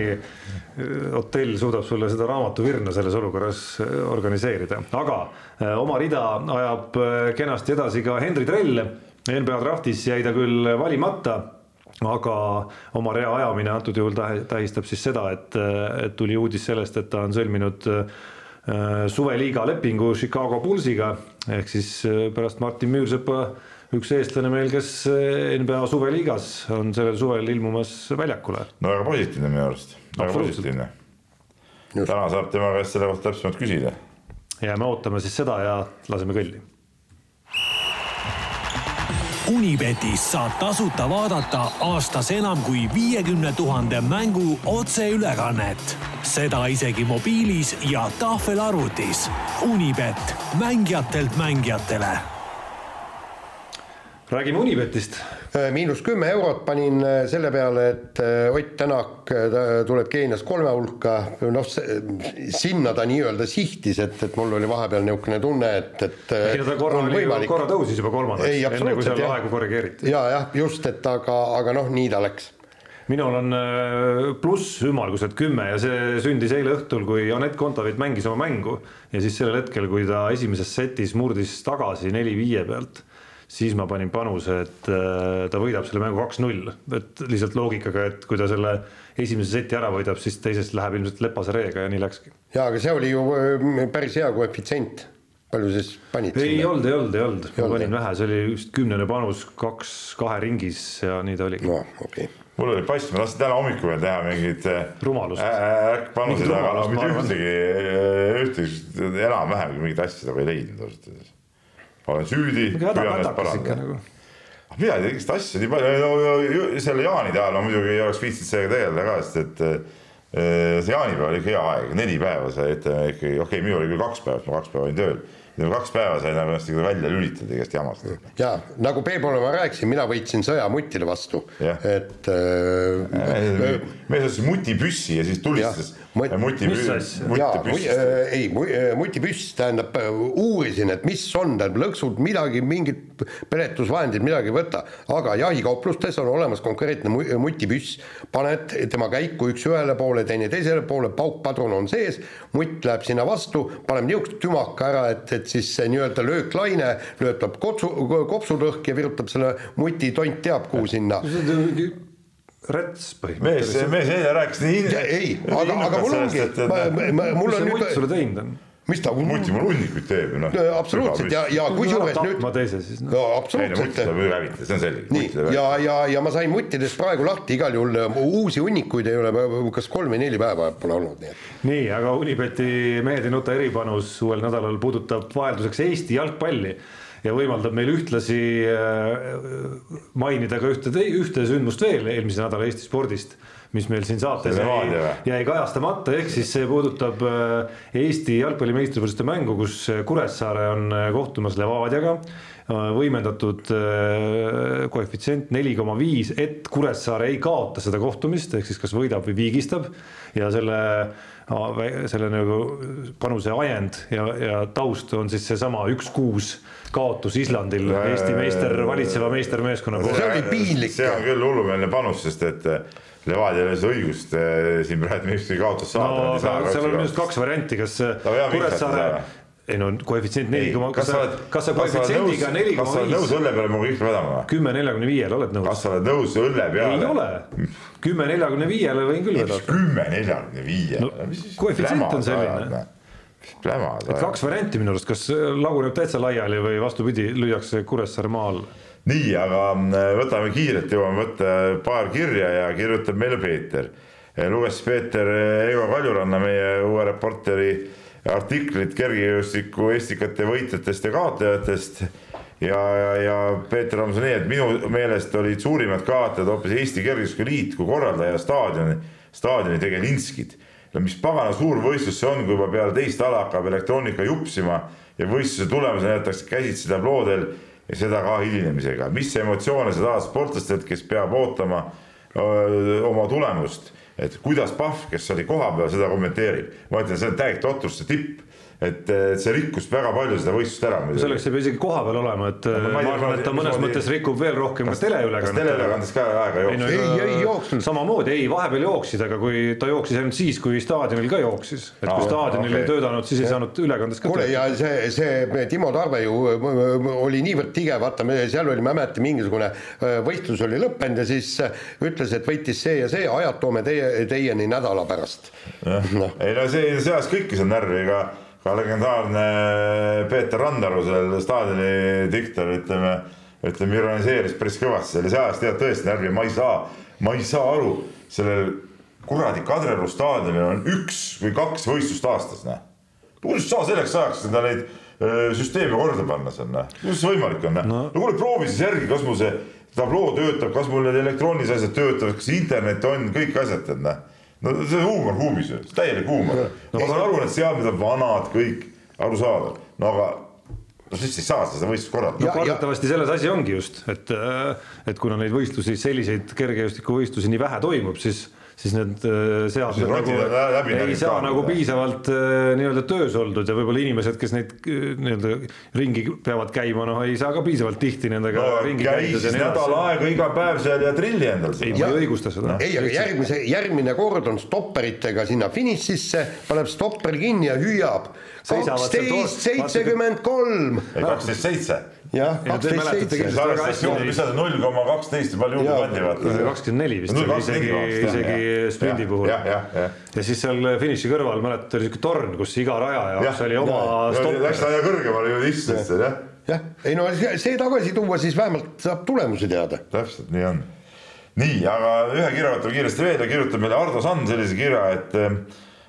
hotell suudab sulle seda raamatuvirna selles olukorras äh, organiseerida, aga äh, oma rida ajab äh, kenasti edasi ka Henri Trell. NBA draftis jäi ta küll valimata, aga oma rea ajamine antud juhul tähistab siis seda, et, et tuli uudis sellest, et ta on sõlminud suveliiga lepingu Chicago Bullsiga ehk siis pärast Martin Müürsepa üks eestlane meil, kes NBA suveliigas on sellel suvel ilmumas väljakule. no väga positiivne minu arust väga positiivne. täna saab tema käest selle kohta täpsemalt küsida. jääme ootama siis seda ja laseme kõlli. Unibetis saab tasuta vaadata aastas enam kui viiekümne tuhande mängu otseülekannet. seda isegi mobiilis ja tahvelarvutis. Unibet, mängijatelt mängijatele räägime Unibetist. Äh, miinus kümme eurot panin äh, selle peale, et äh, Ott Tänak tuleb Keenias kolme hulka, noh, sinna ta nii-öelda sihtis, et, et mul oli vahepeal niisugune tunne, et, et ei no ta korra oli, korra tõusis juba kolmandaks, enne kui seal aegu korrigeeriti. ja, jah, just, et aga, aga noh, nii ta läks minul on pluss ümmarguselt kümme ja see sündis eile õhtul, kui Anett Kontaveit mängis oma mängu ja siis sellel hetkel, kui ta esimeses setis murdis tagasi neli-viie pealt siis ma panin panuse, et äh, ta võidab selle mängu kaks-null, et lihtsalt loogikaga, et kui ta selle esimese seti ära võidab, siis teisest läheb ilmselt lepase reega ja nii läkski. ja aga see oli ju äh, päris hea koefitsient palju siis panid? ei olnud, ei olnud, ei olnud, ma panin vähe, see oli just kümnene panus kaks kahe ringis ja nii ta oligi. no okei okay. mul oli pass, ma tahtsin täna hommikul veel teha äh, rumalust äkkpanuseid, aga mitte ühtegi, ühtegi enam-vähem mingit asja nagu ei leidnud ausalt öeldes olen süüdi, püüan ennast parandada nagu. Ah, mina ei tea, igast asju nii palju no,, selle jaanide ajal ma muidugi ei oleks viitsinud sellega tegeleda ka, sest et eh, see jaanipäev oli hea aeg, neli päeva sai ütleme ikkagi, okei okay,, minul oli küll kaks päeva, sest ma kaks päeva olin tööl kaks päeva sain nagu ennast välja lülitada igast jamast. ja nagu Peebole ma rääkisin, mina võitsin sõja mutide vastu, et äh,. mees ostis mutipüssi ja siis tulistas mutipüss. äh, ei, äh, mutipüss tähendab, äh, uurisin, et mis on, tähendab lõksud midagi, mingit peletusvahendit midagi ei võta, aga jahikauplustes on olemas konkreetne mutipüss, paned tema käiku üks ühele poole, teine teisele poole, paukpadrun on sees, mutt läheb sinna vastu, paneb niisugust tümaka ära, et, et siis see nii-öelda lööklaine löötab kopsu, kopsud õhki ja virutab selle muti tont teab kuhu sinna räts põhimõtteliselt. mees, mees eile rääkis nii. ei, aga, aga mul ongi, mul on mis see mutt sulle teinud on? mis ta. muti mul hunnikuid teeb ju noh. absoluutselt ja, ja kusjuures nüüd. tapma teise siis no.. absoluutselt. mutt saab üle hävitada, see on selge. nii ja, ja, ja ma sain muttidest praegu lahti igal juhul uusi hunnikuid ei ole, kas kolm või neli päeva pole olnud, nii et. nii, aga Unibeti mehed ei nuta eripanus uuel nädalal puudutab vahelduseks Eesti jalgpalli ja võimaldab meil ühtlasi äh, mainida ka ühte, ühte sündmust veel eelmise nädala Eesti spordist, mis meil siin saates jäi, jäi kajastamata, ehk siis see puudutab äh, Eesti jalgpalli meistrivõistluste mängu, kus Kuressaare on äh, kohtumas Levadiaga võimendatud koefitsient neli koma viis, et Kuressaare ei kaota seda kohtumist, ehk siis kas võidab või viigistab ja selle selle nagu panuse ajend ja, ja taust on siis seesama üks kuus kaotus Islandil Eesti meister, valitseva meistermeeskonna poolt. see oli piinlik. see on küll hullumeelne panus, sest et eh, Levadial ei ole õigust eh, siin praegu meistrite kaotust saada. no seal on minu arust kaks varianti, kas Kuressaare ei no koefitsient neli koma, kas sa, kas sa koefitsiendiga neli koma viis. kas sa oled nõus õlle peale mu vihma vedama või? kümme neljakümne viiele oled nõus? kas sa oled nõus õlle peale? ei ole, kümme neljakümne viiele võin küll vedada. kümme neljakümne viiele no,? koefitsient on selline plämad. et kaks varianti minu arust, kas laguneb täitsa laiali või vastupidi, lüüakse Kuressaare maa alla. nii, aga mm, võtame kiirelt, jõuame võtta paar kirja ja kirjutab meile Peeter. luges Peeter Ego Kaljuranna, meie uue reporteri artiklit kergejõustiku estikate võitjatest ja kaotajatest ja, ja, ja Peeter Rams on nii, et minu meelest olid suurimad kaotajad hoopis Eesti Kergejõustikuliit kui korraldaja staadioni, staadioni tegelinskid. no mis pagana suur võistlus see on, kui juba peale teist ala hakkab elektroonika jupsima ja võistluse tulemusena jäetakse käsitsi tabloodel ja seda ka hilinemisega. mis emotsioone sa tahad sportlastelt, kes peab ootama öö, oma tulemust, et kuidas Pahv, kes oli kohapeal, seda kommenteerib. ma ütlen, see on täielik totruse tipp et see rikkus väga palju seda võistlust ära. selleks ei pea isegi kohapeal olema, et no, ma, ma arvan, et ta mõnes mõttes rikub veel rohkem kas, ka teleülekannet. teleülekandes ka aega jooksis? ei, ei, ei jooksnud. samamoodi, ei, vahepeal jooksid, aga kui ta jooksis ainult siis, kui staadionil ka jooksis. et kui staadionil okay. ei töötanud, siis ei saanud ülekandes ka kuule, ja see, see Timo Tarve ju oli niivõrd tige, vaata, me seal oli, ma ei mäleta, mingisugune võistlus oli lõppenud ja siis ütles, et võitis see ja see, ajad toome teie, teieni nädala pärast. No. ei no see, see ajas kõiki seal närvi, ega ka legendaarne Peeter Randaru, seal staadioni diktor, ütleme, ütleme ironiseeris päris kõvasti selle, see ajas tead tõesti närvi, ma ei saa, ma ei saa aru, sellel kuradi Kadrioru staadionil on üks või kaks võistlust aastas, noh. kuidas sa selleks ajaks seda neid süsteemi korda panna seal, noh, kuidas see võimalik on, noh no. no kuule, proovi siis järgi, kas mul see tabloo töötab, kas mul need elektroonilised asjad töötavad, kas internet on, kõik asjad, tead, noh no see on huumor huumis ju, täielik huumor. no ma saan aru, need seadmed on vanad kõik, arusaadav, no aga no siis ei saa seda võistlust korraldada. no kardetavasti selles asi ongi just, et, et kuna neid võistlusi, selliseid kergejõustikuvõistlusi nii vähe toimub, siis siis need äh, seadmed nagu ei saa nagu piisavalt äh, nii-öelda töös oldud ja võib-olla inimesed, kes neid äh, nii-öelda ringi peavad käima, noh, ei saa ka piisavalt tihti nendega no, ringi käia. käis nädal aega iga päev seal ja trilli endal. ei, ma ei õigusta seda. ei, aga järgmise, järgmine kord on stopperitega sinna finišisse, paneb stopper kinni ja hüüab kaksteist seitsekümmend kolm. ei, kaksteist seitse jah, kaksteist seitse. mis see null koma kaksteist palju juurde pandi, vaata. kakskümmend neli vist oli isegi, isegi sprindi puhul. ja, ja, ja. ja siis seal finiši kõrval mäletad, oli siuke torn, kus iga raja jaoks oli oma stopp. Läks aja kõrgemale ju istus seal jah. jah, ei no see tagasi tuua, siis vähemalt saab tulemusi teada. täpselt nii on. nii, aga ühe kirja võtame kiiresti veel ja kirjutab meile Ardo Sand sellise kirja, et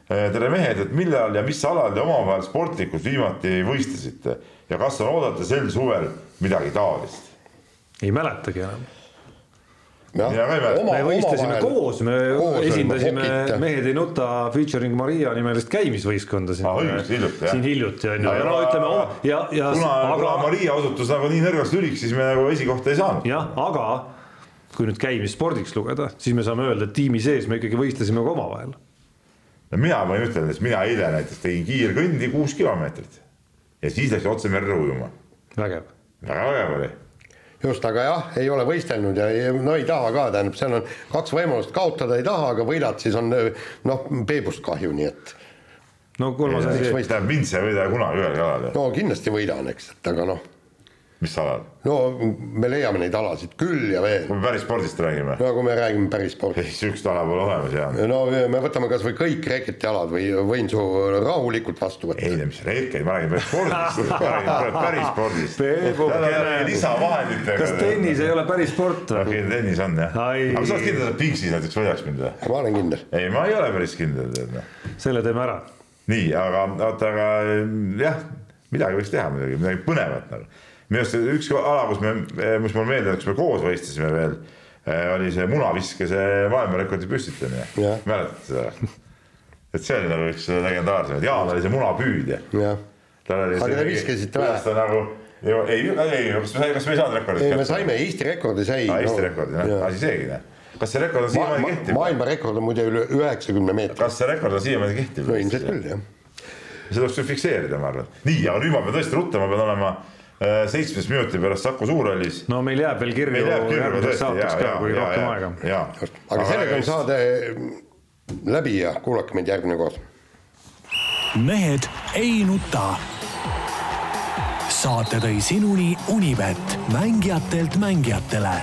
tere mehed, et millal ja mis alal te omavahel sportlikult viimati võistlesite ja kas on oodata sel suvel midagi taolist? ei mäletagi enam. me võistlesime koos, me koos esindasime Mehed ei nuta featuring Maria nimelist käimisvõistkonda siin ah,. hiljuti siin hiljuti on ju, ja no ütleme oma ja, ja. kuna aga... Kuna Maria osutus nagu nii nõrgaks lüliks, siis me nagu esikohta ei saanud. jah, aga kui nüüd käimisspordiks lugeda, siis me saame öelda, et tiimi sees me ikkagi võistlesime ka omavahel. No mina võin ütelda, et mina eile näiteks tegin kiirkõndi kuus kilomeetrit ja siis läks otse merre ujuma. vägev. väga vägev oli just, aga jah, ei ole võistelnud ja ei, no ei taha ka, tähendab, seal on kaks võimalust, kaotada ei taha, aga võidad, siis on noh, peebust kahju, nii et. no kolmas asi. tähendab, mind sa ei võida kunagi ühelgi alal. no kindlasti võidan, eks, et aga noh mis alal? no me leiame neid alasid küll ja veel. kui me päris spordist räägime? no kui me räägime päris spordist. ei, sihukest ala pole olemas ja. no me võtame kasvõi kõik reketialad või võin su rahulikult vastu võtta. ei, mis rekeid, ma räägin päris spordist ma räägin päris spordist. lisavahenditega. kas tennis ei ole päris sport või? okei, tennis on jah. aga sa oled kindel, et Pinksis näiteks võidaks mind või? ma olen kindel. ei, ma ei ole päris kindel, tead noh. selle teeme ära. nii, aga oota, aga jah, midagi võiks teha muidugi, midagi põnevat nagu minu arust üks ala, kus me, mis mulle meeldib, kus me koos võistlesime veel, eh, oli see munaviske, see maailmarekordi püstitamine. mäletad seda? et see oli nagu üks legendaarsemaid, Jaan oli see munapüüdja. aga te viskasite ta nagu ei, ei, kas me, kas me ei saanud rekordit? ei, me saime Eesti rekordi sai. Eesti no. rekordi, noh, asi seegi, noh kas see rekord on siiamaani ma, kehtiv? maailmarekord on muide üle üheksakümne meetri. kas see rekord on siiamaani kehtiv? no ilmselt küll, jah. see tuleks fikseerida, ma arvan. nii, aga nüüd ma pean tõesti ruttama, pean olema Äh, seitsmes minuti pärast Saku Suurhallis. no meil jääb veel kirju järgmiseks saateks ka, kui rohkem aega. aga, aga sellega on saade läbi ja kuulake meid järgmine kord. mehed ei nuta. saate tõi sinuni Unibet, mängijatelt mängijatele